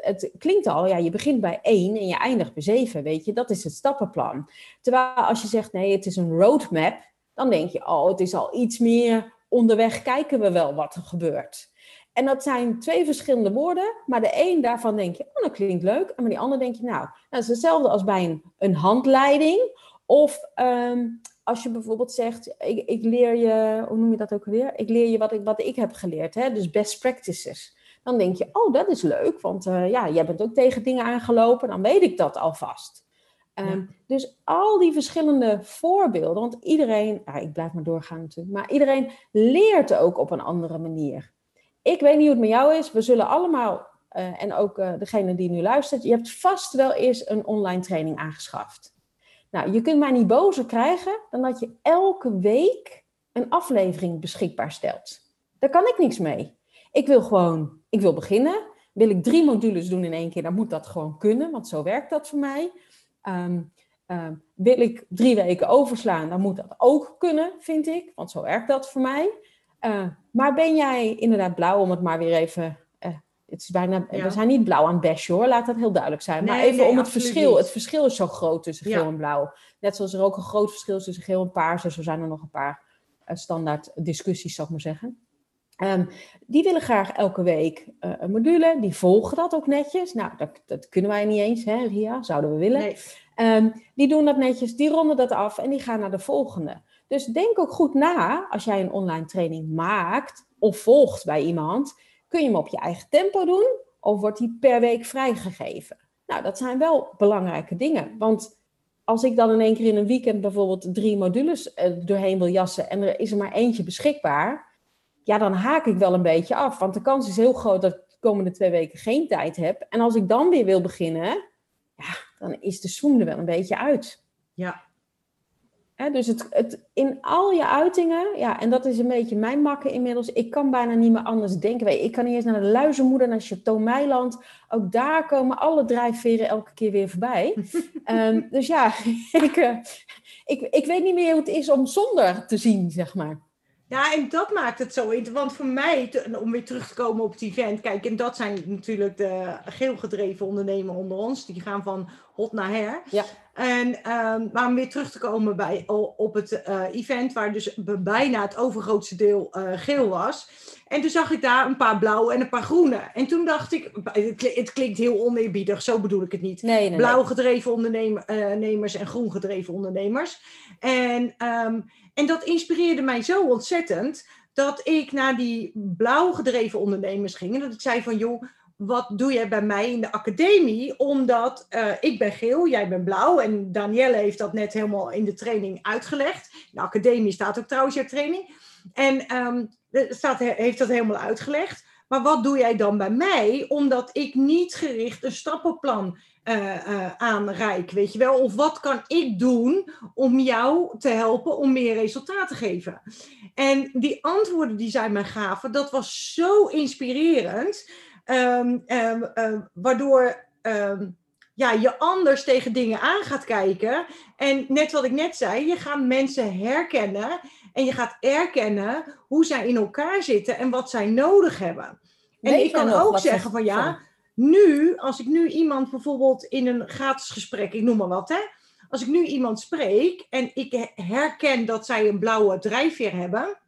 het klinkt al, ja, je begint bij één en je eindigt bij zeven, weet je. Dat is het stappenplan. Terwijl als je zegt, nee, het is een roadmap, dan denk je, oh, het is al iets meer onderweg, kijken we wel wat er gebeurt. En dat zijn twee verschillende woorden, maar de een daarvan denk je, oh, dat klinkt leuk. En bij die ander denk je, nou, dat is hetzelfde als bij een, een handleiding. Of um, als je bijvoorbeeld zegt, ik, ik, leer je, hoe noem je dat ook alweer? Ik leer je wat ik, wat ik heb geleerd, hè? dus best practices. Dan denk je, oh, dat is leuk, want uh, ja, jij bent ook tegen dingen aangelopen, dan weet ik dat alvast. Um, ja. Dus al die verschillende voorbeelden, want iedereen, ik blijf maar doorgaan natuurlijk, maar iedereen leert ook op een andere manier ik weet niet hoe het met jou is. We zullen allemaal, uh, en ook uh, degene die nu luistert, je hebt vast wel eens een online training aangeschaft. Nou, je kunt mij niet bozer krijgen dan dat je elke week een aflevering beschikbaar stelt. Daar kan ik niks mee. Ik wil gewoon, ik wil beginnen. Wil ik drie modules doen in één keer, dan moet dat gewoon kunnen, want zo werkt dat voor mij. Um, um, wil ik drie weken overslaan, dan moet dat ook kunnen, vind ik, want zo werkt dat voor mij. Uh, maar ben jij inderdaad blauw, om het maar weer even uh, Het is bijna, Ja. we zijn niet blauw aan het bashen hoor, laat dat heel duidelijk zijn. maar even nee, om het verschil. niet. Het verschil is zo groot tussen Ja. geel en blauw. Net zoals er ook een groot verschil is tussen geel en paars. Dus er zijn er nog een paar eh, standaard discussies, zou ik maar zeggen. Ehm, die willen graag elke week eh, een module. Die volgen dat ook netjes. Nou, dat, dat kunnen wij niet eens, hè, Ria? Zouden we willen. Nee. Ehm, die doen dat netjes, die ronden dat af en die gaan naar de volgende. Dus denk ook goed na als jij een online training maakt of volgt bij iemand. Kun je hem op je eigen tempo doen of wordt die per week vrijgegeven? Nou, dat zijn wel belangrijke dingen. Want als ik dan in één keer in een weekend bijvoorbeeld drie modules eh, doorheen wil jassen en er is er maar eentje beschikbaar, ja, dan haak ik wel een beetje af. Want de kans is heel groot dat ik de komende twee weken geen tijd heb. En als ik dan weer wil beginnen, ja, dan is de zoom er wel een beetje uit. Ja. Dus het, het, in al je uitingen, ja, en dat is een beetje mijn makken inmiddels. Ik kan bijna niet meer anders denken. Ik kan niet eens naar de luizenmoeder, naar Chateau Meiland. Ook daar komen alle drijfveren elke keer weer voorbij. Ehm, dus ja, ik, eh, ik, ik weet niet meer hoe het is om zonder te zien, zeg maar. Ja, en dat maakt het zo interessant. Want voor mij, om weer terug te komen op het event, kijk, en dat zijn natuurlijk de geel gedreven ondernemers onder ons. Die gaan van hot naar her. Ja. En, ehm, maar om weer terug te komen bij, op het eh, event, waar dus bijna het overgrootste deel eh, geel was. En toen zag ik daar een paar blauwe en een paar groene. En toen dacht ik, het kli- het klinkt heel oneerbiedig, zo bedoel ik het niet Nee, nee, blauw gedreven ondernemers en groen gedreven ondernemers. En, ehm, en dat inspireerde mij zo ontzettend dat ik naar die blauw gedreven ondernemers ging. En dat ik zei van, joh, wat doe jij bij mij in de academie? Omdat eh, ik ben geel, jij bent blauw. En Danielle heeft dat net helemaal in de training uitgelegd. In de academie staat ook trouwens jouw training. En er staat, heeft dat helemaal uitgelegd. Maar wat doe jij dan bij mij? Omdat ik niet gericht een stappenplan eh, aanreik, weet je wel? Of wat kan ik doen om jou te helpen om meer resultaat te geven? En die antwoorden die zij mij gaven, dat was zo inspirerend. Ehm, ehm, ehm, waardoor ja, je anders tegen dingen aan gaat kijken. En net wat ik net zei, je gaat mensen herkennen en je gaat erkennen hoe zij in elkaar zitten en wat zij nodig hebben. En ik kan ook zeggen ze- van ja, nu, als ik nu iemand bijvoorbeeld in een gratis gesprek, ik noem maar wat, hè. Als ik nu iemand spreek en ik he- herken dat zij een blauwe drijfveer hebben.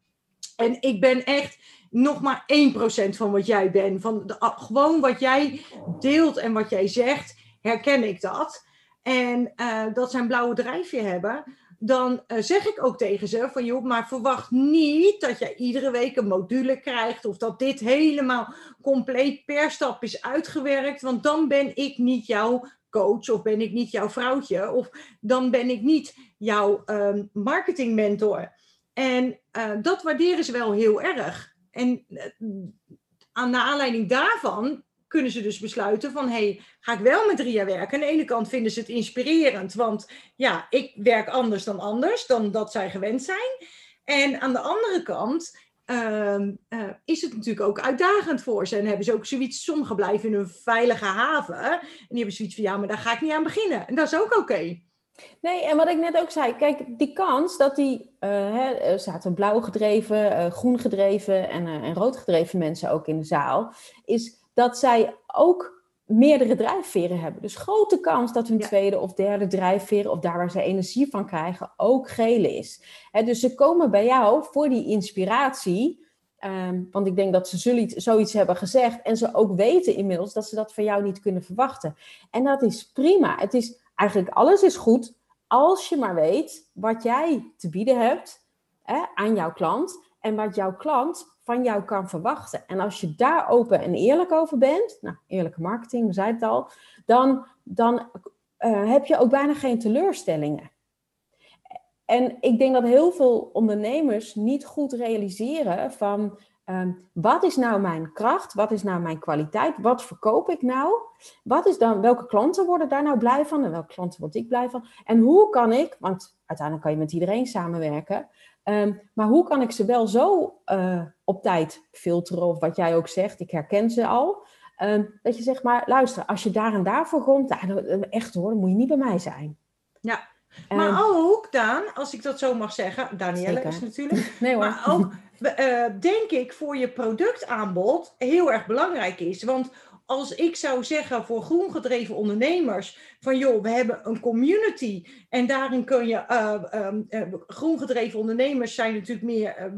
En ik ben echt nog maar 1% van wat jij bent. Van de, ah, gewoon wat jij deelt en wat jij zegt, herken ik dat. En eh, dat zij een blauwe drijfveer hebben. Dan eh, zeg ik ook tegen ze van joh, maar verwacht niet dat jij iedere week een module krijgt. Of dat dit helemaal compleet per stap is uitgewerkt. Want dan ben ik niet jouw coach of ben ik niet jouw vrouwtje. Of dan ben ik niet jouw ehm marketing mentor. En eh, dat waarderen ze wel heel erg. En eh, aan de aanleiding daarvan kunnen ze dus besluiten van... hey, ga ik wel met Ria werken? Aan de ene kant vinden ze het inspirerend... want ja, ik werk anders dan anders, dan dat zij gewend zijn. En aan de andere kant ehm, eh, is het natuurlijk ook uitdagend voor ze. En hebben ze ook zoiets... sommigen blijven in hun veilige haven... en die hebben zoiets van, ja, maar daar ga ik niet aan beginnen. En dat is ook oké. Nee, en wat ik net ook zei, kijk, die kans dat die, eh, hè, zaten blauw gedreven, eh, groen gedreven en, en rood gedreven mensen ook in de zaal, is dat zij ook meerdere drijfveren hebben. Dus grote kans dat hun Ja. tweede of derde drijfveer, of daar waar ze energie van krijgen, ook geel is. Dus ze komen bij jou voor die inspiratie. ehm, want ik denk dat ze zoiets, zoiets hebben gezegd en ze ook weten inmiddels dat ze dat van jou niet kunnen verwachten. En dat is prima. Het is eigenlijk alles is goed als je maar weet wat jij te bieden hebt hè, aan jouw klant en wat jouw klant van jou kan verwachten. En als je daar open en eerlijk over bent, nou, eerlijke marketing, we zeiden het al, dan, dan eh, heb je ook bijna geen teleurstellingen. En ik denk dat heel veel ondernemers niet goed realiseren van ehm, wat is nou mijn kracht, wat is nou mijn kwaliteit, wat verkoop ik nou, wat is dan, welke klanten worden daar nou blij van en welke klanten word ik blij van en hoe kan ik, want uiteindelijk kan je met iedereen samenwerken, ehm, maar hoe kan ik ze wel zo eh, op tijd filteren of wat jij ook zegt, ik herken ze al, ehm, dat je zegt maar luister, als je daar en daarvoor komt, dan- echt hoor, dan moet je niet bij mij zijn. Ja. Ehm, Maar ook, Daan, als ik dat zo mag zeggen, Danielle Zeker. is natuurlijk... nee hoor. Maar ook, eh, denk ik voor je productaanbod heel erg belangrijk is. Want als ik zou zeggen voor groengedreven ondernemers: van joh, we hebben een community en daarin kun je. Uh, groengedreven ondernemers zijn natuurlijk meer.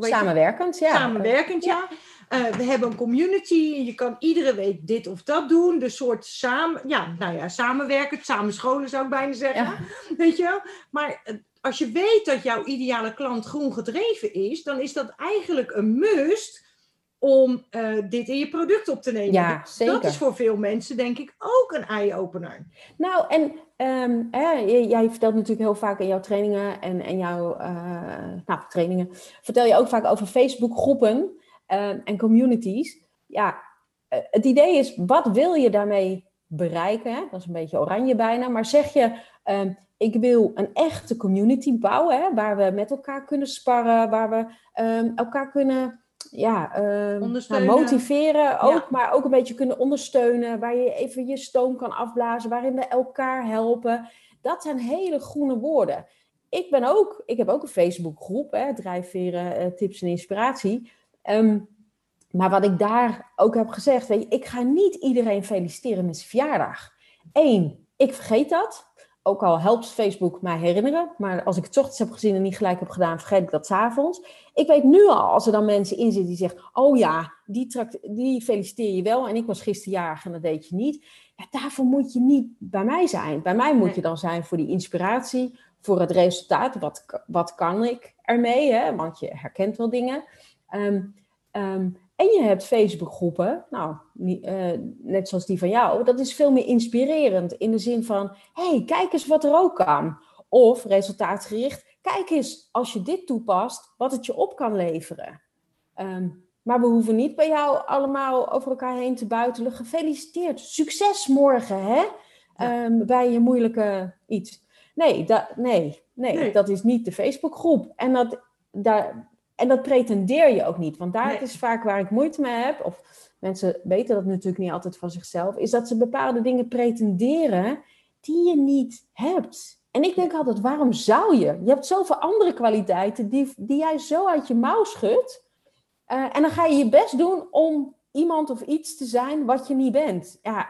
samenwerkend, ja. Samenwerkend, ja. we hebben een community je kan iedere week dit of dat doen. De soort samen, ja, nou ja, samenwerken, samen scholen zou ik bijna zeggen. Weet je wel? Maar als je weet dat jouw ideale klant groen gedreven is, dan is dat eigenlijk een must om uh, dit in je product op te nemen. Ja, zeker. Dat is voor veel mensen denk ik ook een eye-opener. Nou, en um, hè, jij vertelt natuurlijk heel vaak in jouw trainingen en, en jouw uh, nou, trainingen, vertel je ook vaak over Facebook groepen uh, en communities. Ja, eh, het idee is, wat wil je daarmee bereiken? Hè? Dat is een beetje oranje bijna, maar zeg je, um, ik wil een echte community bouwen, hè, waar we met elkaar kunnen sparren, waar we um, elkaar kunnen ja, uh, motiveren, ook, maar ook een beetje kunnen ondersteunen, waar je even je stoom kan afblazen, waarin we elkaar helpen. Dat zijn hele groene woorden. Ik ben ook, ik heb ook een Facebookgroep, hè, Drijfveren, uh, Tips en Inspiratie. Um, maar wat ik daar ook heb gezegd, weet je, ik ga niet iedereen feliciteren met zijn verjaardag. Eén, ik vergeet dat. Ook al helpt Facebook mij herinneren. Maar als ik het ochtends heb gezien en niet gelijk heb gedaan, vergeet ik dat s'avonds. Ik weet nu al, als er dan mensen in zitten die zeggen... Oh ja, die, die feliciteer je wel en ik was gisteren jarig en dat deed je niet. Ja, daarvoor moet je niet bij mij zijn. Bij mij moet je dan zijn voor die inspiratie, voor het resultaat. Wat, wat kan ik ermee? Hè? Want je herkent wel dingen. Um, um, en je hebt Facebookgroepen, nou, uh, net zoals die van jou, dat is veel meer inspirerend in de zin van, hey, kijk eens wat er ook kan. Of resultaatgericht, kijk eens als je dit toepast, wat het je op kan leveren. Um, maar we hoeven niet bij jou allemaal over elkaar heen te buitelen. Gefeliciteerd, succes morgen, hè? Um, bij je moeilijke iets. Nee, da nee, nee, nee, dat is niet de Facebookgroep. En dat, daar, en dat pretendeer je ook niet, want daar is vaak waar ik moeite mee heb, of mensen weten dat natuurlijk niet altijd van zichzelf, is dat ze bepaalde dingen pretenderen die je niet hebt. En ik denk altijd, waarom zou je? Je hebt zoveel andere kwaliteiten die, die jij zo uit je mouw schudt. Uh, en dan ga je je best doen om iemand of iets te zijn wat je niet bent. Ja,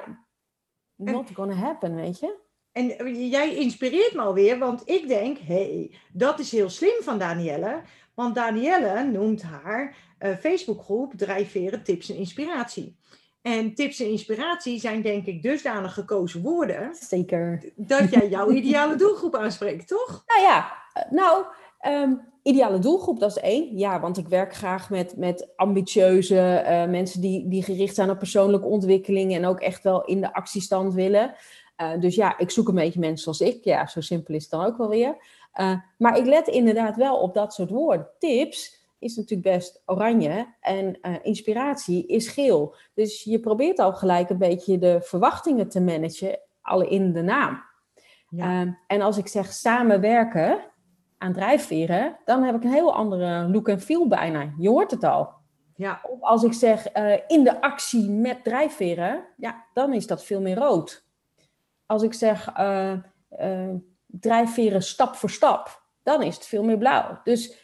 not gonna happen, weet je? En jij inspireert me alweer, want ik denk, hé, hey, dat is heel slim van Danielle. Want Danielle noemt haar uh, Facebookgroep Drijfveren Tips en Inspiratie. En tips en inspiratie zijn denk ik dusdanig gekozen woorden. Zeker. Dat jij jouw ideale doelgroep aanspreekt, toch? Nou ja, eh, nou, um, ideale doelgroep, dat is één. Ja, want ik werk graag met, met ambitieuze uh, mensen die, die gericht zijn op persoonlijke ontwikkeling en ook echt wel in de actiestand willen. Uh, dus ja, ik zoek een beetje mensen zoals ik. Ja, zo simpel is het dan ook wel weer. Uh, maar ik let inderdaad wel op dat soort woorden. Tips is natuurlijk best oranje en uh, inspiratie is geel. Dus je probeert al gelijk een beetje de verwachtingen te managen, alle in de naam. Ja. Uh, en als ik zeg samenwerken aan drijfveren, dan heb ik een heel andere look en feel bijna. Je hoort het al. Ja. Of als ik zeg in de actie met drijfveren, ja, dan is dat veel meer rood. Als ik zeg drijfveren stap voor stap, dan is het veel meer blauw. Dus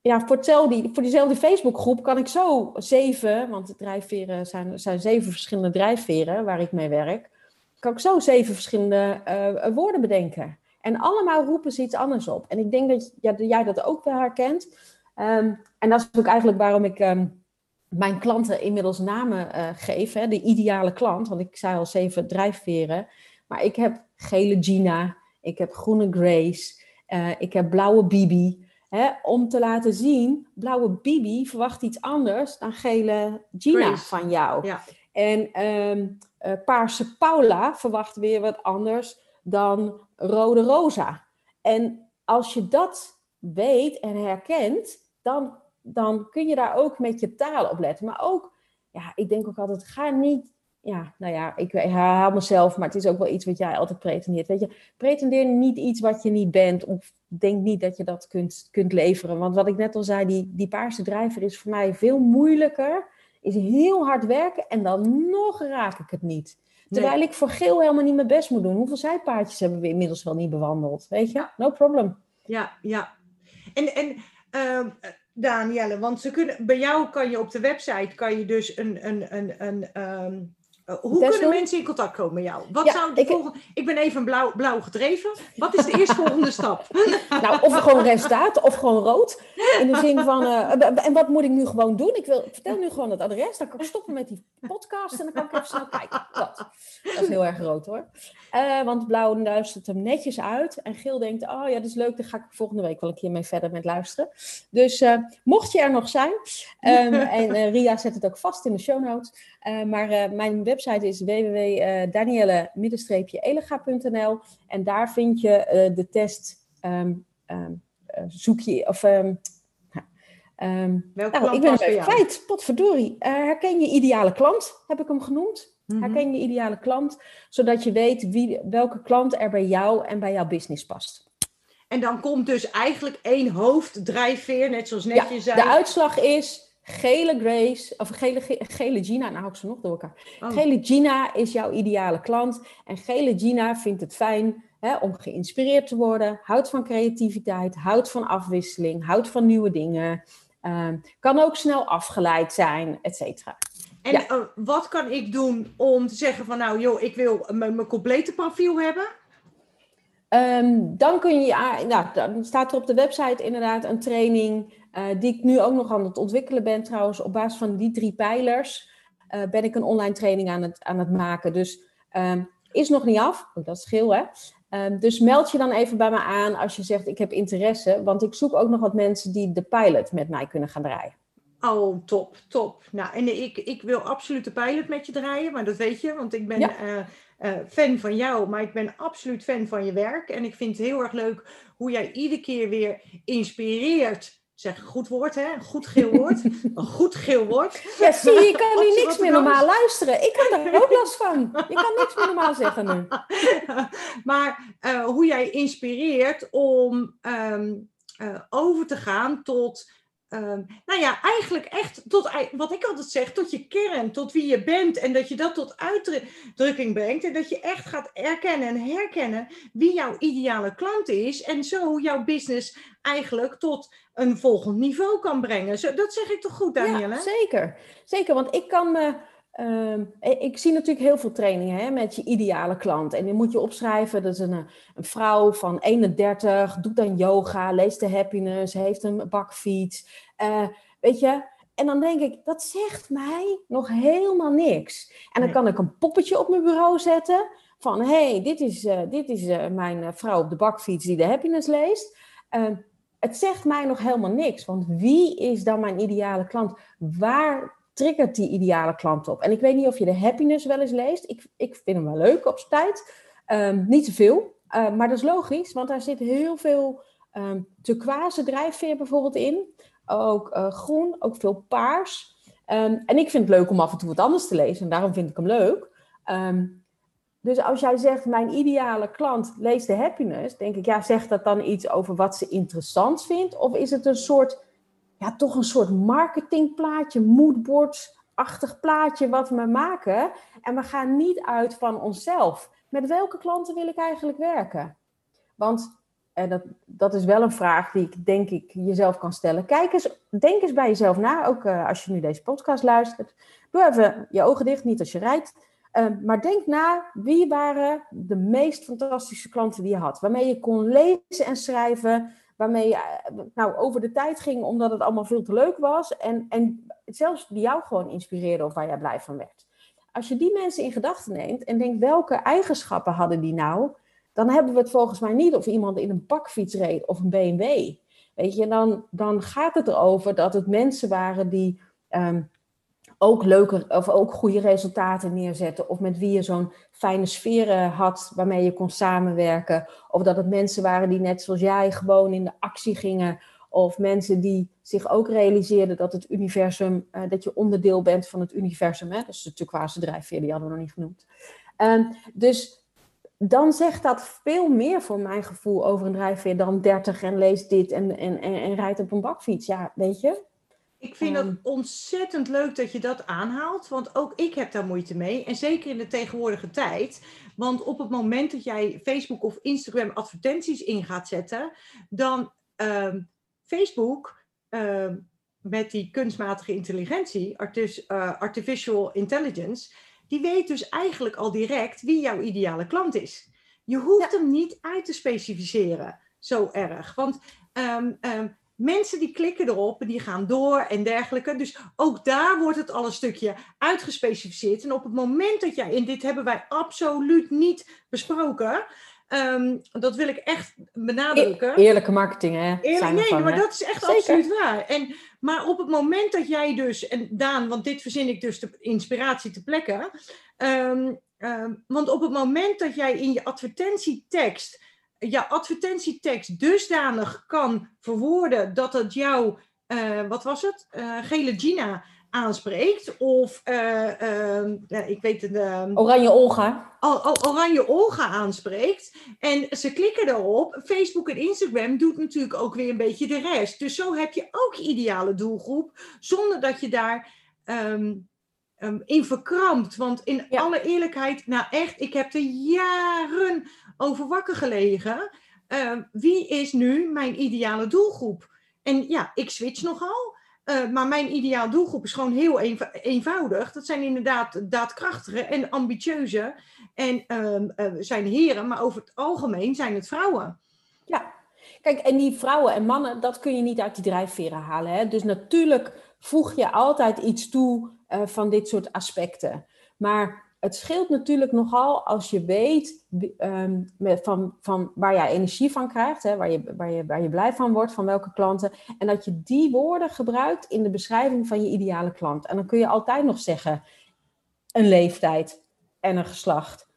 ja, voor, voor diezelfde Facebookgroep kan ik zo zeven, want de drijfveren zijn, zijn zeven verschillende drijfveren waar ik mee werk, kan ik zo zeven verschillende uh, woorden bedenken. En allemaal roepen ze iets anders op. En ik denk dat ja, jij dat ook wel herkent. Um, en dat is ook eigenlijk waarom ik um, mijn klanten inmiddels namen uh, geef. Hè, de ideale klant, want ik zei al zeven drijfveren. Maar ik heb gele Gina, ik heb groene Grace, uh, ik heb blauwe Bibi. Hè, om te laten zien, blauwe Bibi verwacht iets anders dan gele Gina van jou. Ja. En um, uh, paarse Paula verwacht weer wat anders dan rode Rosa. En als je dat weet en herkent, dan, dan kun je daar ook met je taal op letten. Maar ook, ja, ik denk ook altijd, ga niet ja, nou ja, ik herhaal mezelf, maar het is ook wel iets wat jij altijd pretendeert. Weet je, pretendeer niet iets wat je niet bent, of denk niet dat je dat kunt, kunt leveren. Want wat ik net al zei, die, die paarse drijver is voor mij veel moeilijker, is heel hard werken en dan nog raak ik het niet. Terwijl ik voor geel helemaal niet mijn best moet doen. Hoeveel zijpaardjes hebben we inmiddels wel niet bewandeld? Weet je, no problem. Ja, ja. En, en uh, Danielle? Want ze kunnen, bij jou kan je op de website kan je dus een, een, een, een ehm, uh, hoe kunnen mensen in contact komen met jou? Wat Ja, zou de ik- volgende... ik ben even blauw, blauw gedreven. Wat is de eerstvolgende stap? Nou, of gewoon resultaat, of gewoon rood. In de zin van, eh, en wat moet ik nu gewoon doen? Ik wil, vertel nu gewoon het adres, dan kan ik stoppen met die podcast en dan kan ik even snel kijken. Dat, dat is heel erg rood hoor. Eh, want blauw luistert hem netjes uit. En geel denkt, oh ja, dat is leuk, daar ga ik volgende week wel een keer mee verder met luisteren. Dus eh, mocht je er nog zijn, ehm, en eh, Ria zet het ook vast in de show notes. Eh, maar eh, mijn website is www.danielle-elega.nl en daar vind je eh, de test eh, zoek je, of ehm, Welke nou, klant ik ben kwijt, potverdorie. Eh, herken je ideale klant, heb ik hem genoemd. Mhm. Herken je ideale klant, zodat je weet wie, welke klant er bij jou en bij jouw business past. En dan komt dus eigenlijk één hoofddrijfveer, net zoals net Ja, je zei. de uitslag is gele Grace, of gele, gele Gina, nou hou ik ze nog door elkaar. Oh. Gele Gina is jouw ideale klant. En Gele Gina vindt het fijn hè, om geïnspireerd te worden. Houdt van creativiteit, houdt van afwisseling, houdt van nieuwe dingen. ehm, kan ook snel afgeleid zijn, et cetera. En Ja. eh, wat kan ik doen om te zeggen van nou joh, ik wil mijn complete profiel hebben? Ehm, dan kun je, ah, nou, dan staat er op de website inderdaad een training, eh, die ik nu ook nog aan het ontwikkelen ben trouwens. Op basis van die drie pijlers eh, ben ik een online training aan het, aan het maken. Dus ehm, is nog niet af, oh, dat is geel hè. Ehm, dus meld je dan even bij me aan als je zegt ik heb interesse. Want ik zoek ook nog wat mensen die de pilot met mij kunnen gaan draaien. Oh, top, top. Nou, en ik, ik wil absoluut de pilot met je draaien, maar dat weet je, want ik ben Ja. eh, eh, fan van jou, maar ik ben absoluut fan van je werk. En ik vind het heel erg leuk hoe jij iedere keer weer inspireert. Zeg een goed woord, hè? Een goed geel woord. een goed geel woord. Ja, zie je, je kan nu niks meer normaal luisteren. Ik heb daar ook last van. Je kan niks meer normaal zeggen nu. maar eh, hoe jij inspireert om ehm, eh, over te gaan tot, ehm, nou ja, eigenlijk echt tot, wat ik altijd zeg, tot je kern, tot wie je bent. En dat je dat tot uitdrukking brengt. En dat je echt gaat erkennen en herkennen wie jouw ideale klant is. En zo jouw business eigenlijk tot een volgend niveau kan brengen. Zo, dat zeg ik toch goed, Danielle? Ja, zeker. Zeker, want ik kan me... ehm, ik ik zie natuurlijk heel veel trainingen hè, met je ideale klant. En die moet je opschrijven. Dat is een, eh, een vrouw van 31, doet dan yoga, leest de happiness, heeft een bakfiets. eh, weet je, en dan denk ik, dat zegt mij nog helemaal niks. En dan kan ik een poppetje op mijn bureau zetten. Van, hé, hey, dit is, eh, dit is mijn vrouw op de bakfiets die de happiness leest. Ehm, het zegt mij nog helemaal niks. Want wie is dan mijn ideale klant? Waar triggert die ideale klant op? En ik weet niet of je de happiness wel eens leest. Ik, ik vind hem wel leuk op zijn tijd. Ehm, niet te veel. Eh, maar dat is logisch, want daar zit heel veel ehm turquoise drijfveer bijvoorbeeld in. Ook eh, groen, ook veel paars. Ehm, en ik vind het leuk om af en toe wat anders te lezen. En daarom vind ik hem leuk. Dus als jij zegt, mijn ideale klant leest de happiness, denk ik, ja, zegt dat dan iets over wat ze interessant vindt? Of is het een soort, ja, toch een soort marketingplaatje, moodboard-achtig plaatje wat we maken? En we gaan niet uit van onszelf. Met welke klanten wil ik eigenlijk werken? Want en dat, dat is wel een vraag die ik denk ik jezelf kan stellen. Kijk eens, denk eens bij jezelf na, ook eh, als je nu deze podcast luistert. Doe even je ogen dicht, niet als je rijdt. Eh, maar denk na, wie waren de meest fantastische klanten die je had? Waarmee je kon lezen en schrijven, waarmee je eh, nou, over de tijd ging omdat het allemaal veel te leuk was. En, en zelfs die jou gewoon inspireerde of waar jij blij van werd. Als je die mensen in gedachten neemt en denkt, welke eigenschappen hadden die nou? Dan hebben we het volgens mij niet of iemand in een bakfiets reed of een BMW. Weet je, dan, dan gaat het erover dat het mensen waren die ehm, ook leuke of ook goede resultaten neerzetten. Of met wie je zo'n fijne sfeer eh, had waarmee je kon samenwerken. Of dat het mensen waren die net zoals jij gewoon in de actie gingen. Of mensen die zich ook realiseerden dat het universum, eh, dat je onderdeel bent van het universum. Hè? Dat is de turquoise drijfveer, die hadden we nog niet genoemd. Ehm, dus dan zegt dat veel meer voor mijn gevoel over een drijfveer dan 30 en lees dit en, en, en, en rijdt op een bakfiets. Ja, weet je? Ik vind het Ehm. ontzettend leuk dat je dat aanhaalt, want ook ik heb daar moeite mee. En zeker in de tegenwoordige tijd. Want op het moment dat jij Facebook of Instagram advertenties in gaat zetten, dan ehm, Facebook ehm, met die kunstmatige intelligentie, artis- eh, artificial intelligence, die weet dus eigenlijk al direct wie jouw ideale klant is. Je hoeft hem niet uit te specificeren zo erg. Want mensen die klikken erop en die gaan door en dergelijke. Dus ook daar wordt het al een stukje uitgespecificeerd. En op het moment dat jij, en dit hebben wij absoluut niet besproken, ehm, dat wil ik echt benadrukken. E- Eerlijke marketing, hè? Eerlijk, nee, maar hè? dat is echt Zeker. absoluut waar. En, maar op het moment dat jij dus, en Daan, want dit verzin ik dus de inspiratie te plekken. ehm, want op het moment dat jij in je advertentietekst, jouw advertentietekst dusdanig kan verwoorden dat het jou, eh, wat was het, Eh, gele Gina aanspreekt. Of, eh, ehm, ja, ik weet het, ehm, Oranje Olga. Oranje Olga aanspreekt. En ze klikken erop. Facebook en Instagram doet natuurlijk ook weer een beetje de rest. Dus zo heb je ook je ideale doelgroep. Zonder dat je daar ehm, ehm, in verkrampt. Want in Ja. alle eerlijkheid, nou echt, ik heb er jaren over wakker gelegen. Ehm, wie is nu mijn ideale doelgroep? En ja, ik switch nogal. Eh, maar mijn ideaal doelgroep is gewoon heel eenv- eenvoudig. Dat zijn inderdaad daadkrachtige en ambitieuze. En ehm, eh, zijn heren, maar over het algemeen zijn het vrouwen. Ja, kijk, en die vrouwen en mannen, dat kun je niet uit die drijfveren halen. Hè? Dus natuurlijk voeg je altijd iets toe eh, van dit soort aspecten. Maar het scheelt natuurlijk nogal als je weet ehm, van, van waar jij energie van krijgt, hè? Waar, je, waar, je, waar je blij van wordt, van welke klanten. En dat je die woorden gebruikt in de beschrijving van je ideale klant. En dan kun je altijd nog zeggen een leeftijd en een geslacht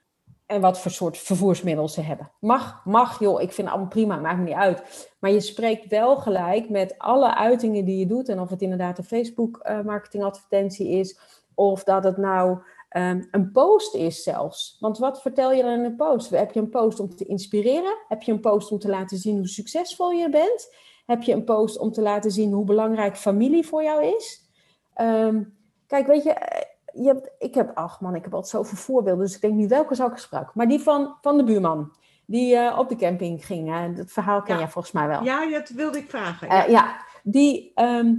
en wat voor soort vervoersmiddel ze hebben. Mag, mag joh, ik vind het allemaal prima, maakt me niet uit. Maar je spreekt wel gelijk met alle uitingen die je doet. En of het inderdaad een Facebook eh, marketingadvertentie is, of dat het nou ehm, een post is zelfs. Want wat vertel je dan in een post? Heb je een post om te inspireren? Heb je een post om te laten zien hoe succesvol je bent? Heb je een post om te laten zien hoe belangrijk familie voor jou is? Ehm, kijk, weet je, eh, je hebt, ik heb, ach man, ik heb altijd zoveel voorbeelden, dus ik denk niet welke zou ik gebruiken. Maar die van, van de buurman, die eh, op de camping ging. Hè? Dat verhaal ken Ja. jij volgens mij wel. Ja, dat wilde ik vragen. Eh, ja, die, ehm,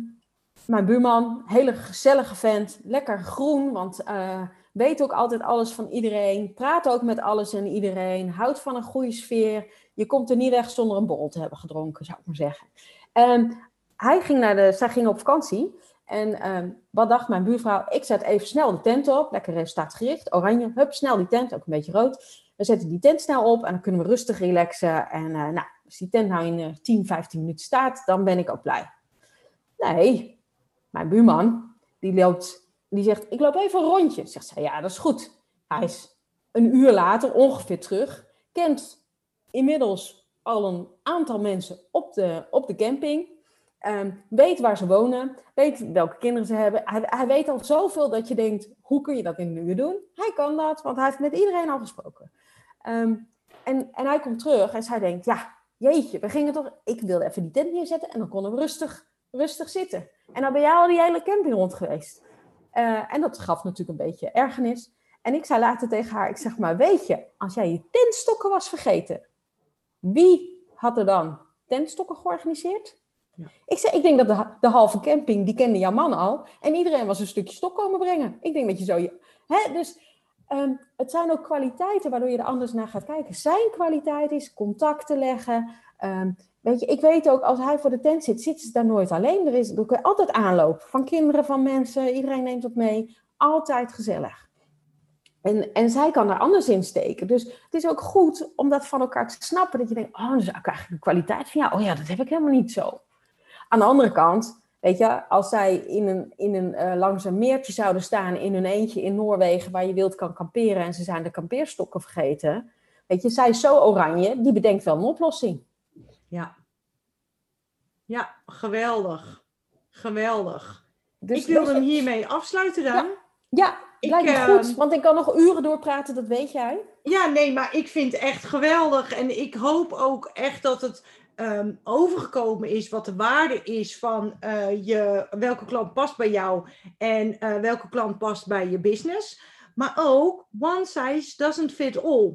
mijn buurman, hele gezellige vent, lekker groen, want eh, weet ook altijd alles van iedereen, praat ook met alles en iedereen, houdt van een goede sfeer. Je komt er niet weg zonder een borrel te hebben gedronken, zou ik maar zeggen. En hij ging naar de, zij ging op vakantie en ehm, wat dacht mijn buurvrouw? Ik zet even snel de tent op, lekker resultaatgericht, oranje, hup, snel die tent, ook een beetje rood. We zetten die tent snel op en dan kunnen we rustig relaxen. En eh, nou, als die tent nou in eh, 10, 15 minuten staat, dan ben ik ook blij. Nee, mijn buurman, die loopt, die zegt, ik loop even een rondje. Zegt zij, ja, dat is goed. Hij is een uur later ongeveer terug, kent inmiddels al een aantal mensen op de, op de camping, ehm, weet waar ze wonen, weet welke kinderen ze hebben. Hij, hij weet al zoveel dat je denkt, hoe kun je dat in een uur doen? Hij kan dat, want hij heeft met iedereen al gesproken. Ehm, en, en hij komt terug en zij denkt, ja, jeetje, we gingen toch, ik wilde even die tent neerzetten en dan konden we rustig, rustig zitten. En dan ben jij al die hele camping rond geweest. Eh, en dat gaf natuurlijk een beetje ergernis. En ik zei later tegen haar, ik zeg maar, weet je, als jij je tentstokken was vergeten, wie had er dan tentstokken georganiseerd? Ik zei, ik denk dat de, de halve camping, die kende jouw man al. En iedereen was een stukje stok komen brengen. Ik denk dat je zo... Je, hè, dus ehm, het zijn ook kwaliteiten waardoor je er anders naar gaat kijken. Zijn kwaliteit is contacten leggen. Ehm, weet je, ik weet ook, als hij voor de tent zit, zit ze daar nooit alleen. Er is er altijd aanloop. Van kinderen, van mensen, iedereen neemt wat mee. Altijd gezellig. En, en zij kan daar anders in steken. Dus het is ook goed om dat van elkaar te snappen. Dat je denkt, oh, dat is eigenlijk de kwaliteit van jou. Oh ja, dat heb ik helemaal niet zo. Aan de andere kant, weet je, als zij in een, in een, eh, langs een meertje zouden staan in hun eentje in Noorwegen, waar je wild kan kamperen en ze zijn de kampeerstokken vergeten. Weet je, zij is zo oranje, die bedenkt wel een oplossing. Ja. Ja, geweldig. Geweldig. Dus ik wil hem hiermee afsluiten dan. Ja, Ik, lijkt me eh, goed, want ik kan nog uren doorpraten, dat weet jij. Ja, nee, maar ik vind het echt geweldig. En ik hoop ook echt dat het ehm, overgekomen is wat de waarde is van eh, je, welke klant past bij jou en eh, welke klant past bij je business. Maar ook, one size doesn't fit all.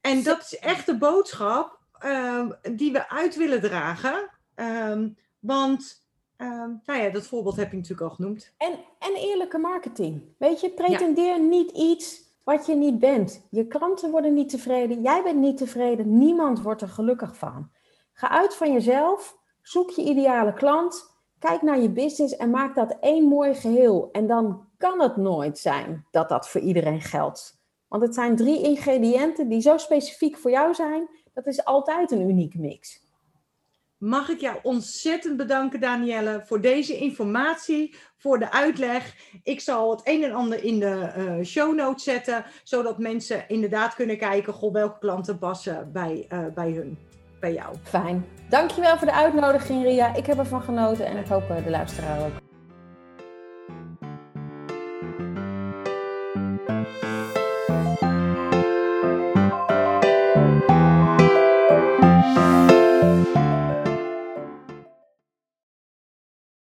En dat is echt de boodschap ehm, die we uit willen dragen. Ehm, want nou ja, dat voorbeeld heb je natuurlijk al genoemd. En, en eerlijke marketing. Weet je, pretendeer niet iets wat je niet bent. Je klanten worden niet tevreden, jij bent niet tevreden, niemand wordt er gelukkig van. Ga uit van jezelf, zoek je ideale klant, kijk naar je business en maak dat één mooi geheel. En dan kan het nooit zijn dat dat voor iedereen geldt. Want het zijn drie ingrediënten die zo specifiek voor jou zijn, dat is altijd een unieke mix. Mag ik jou ontzettend bedanken, Danielle, voor deze informatie, voor de uitleg. Ik zal het een en ander in de uh, show notes zetten, zodat mensen inderdaad kunnen kijken goh, welke klanten passen bij, uh, bij hun, jou. Fijn. Dankjewel voor de uitnodiging, Ria. Ik heb ervan genoten en ik hoop uh, de luisteraar ook.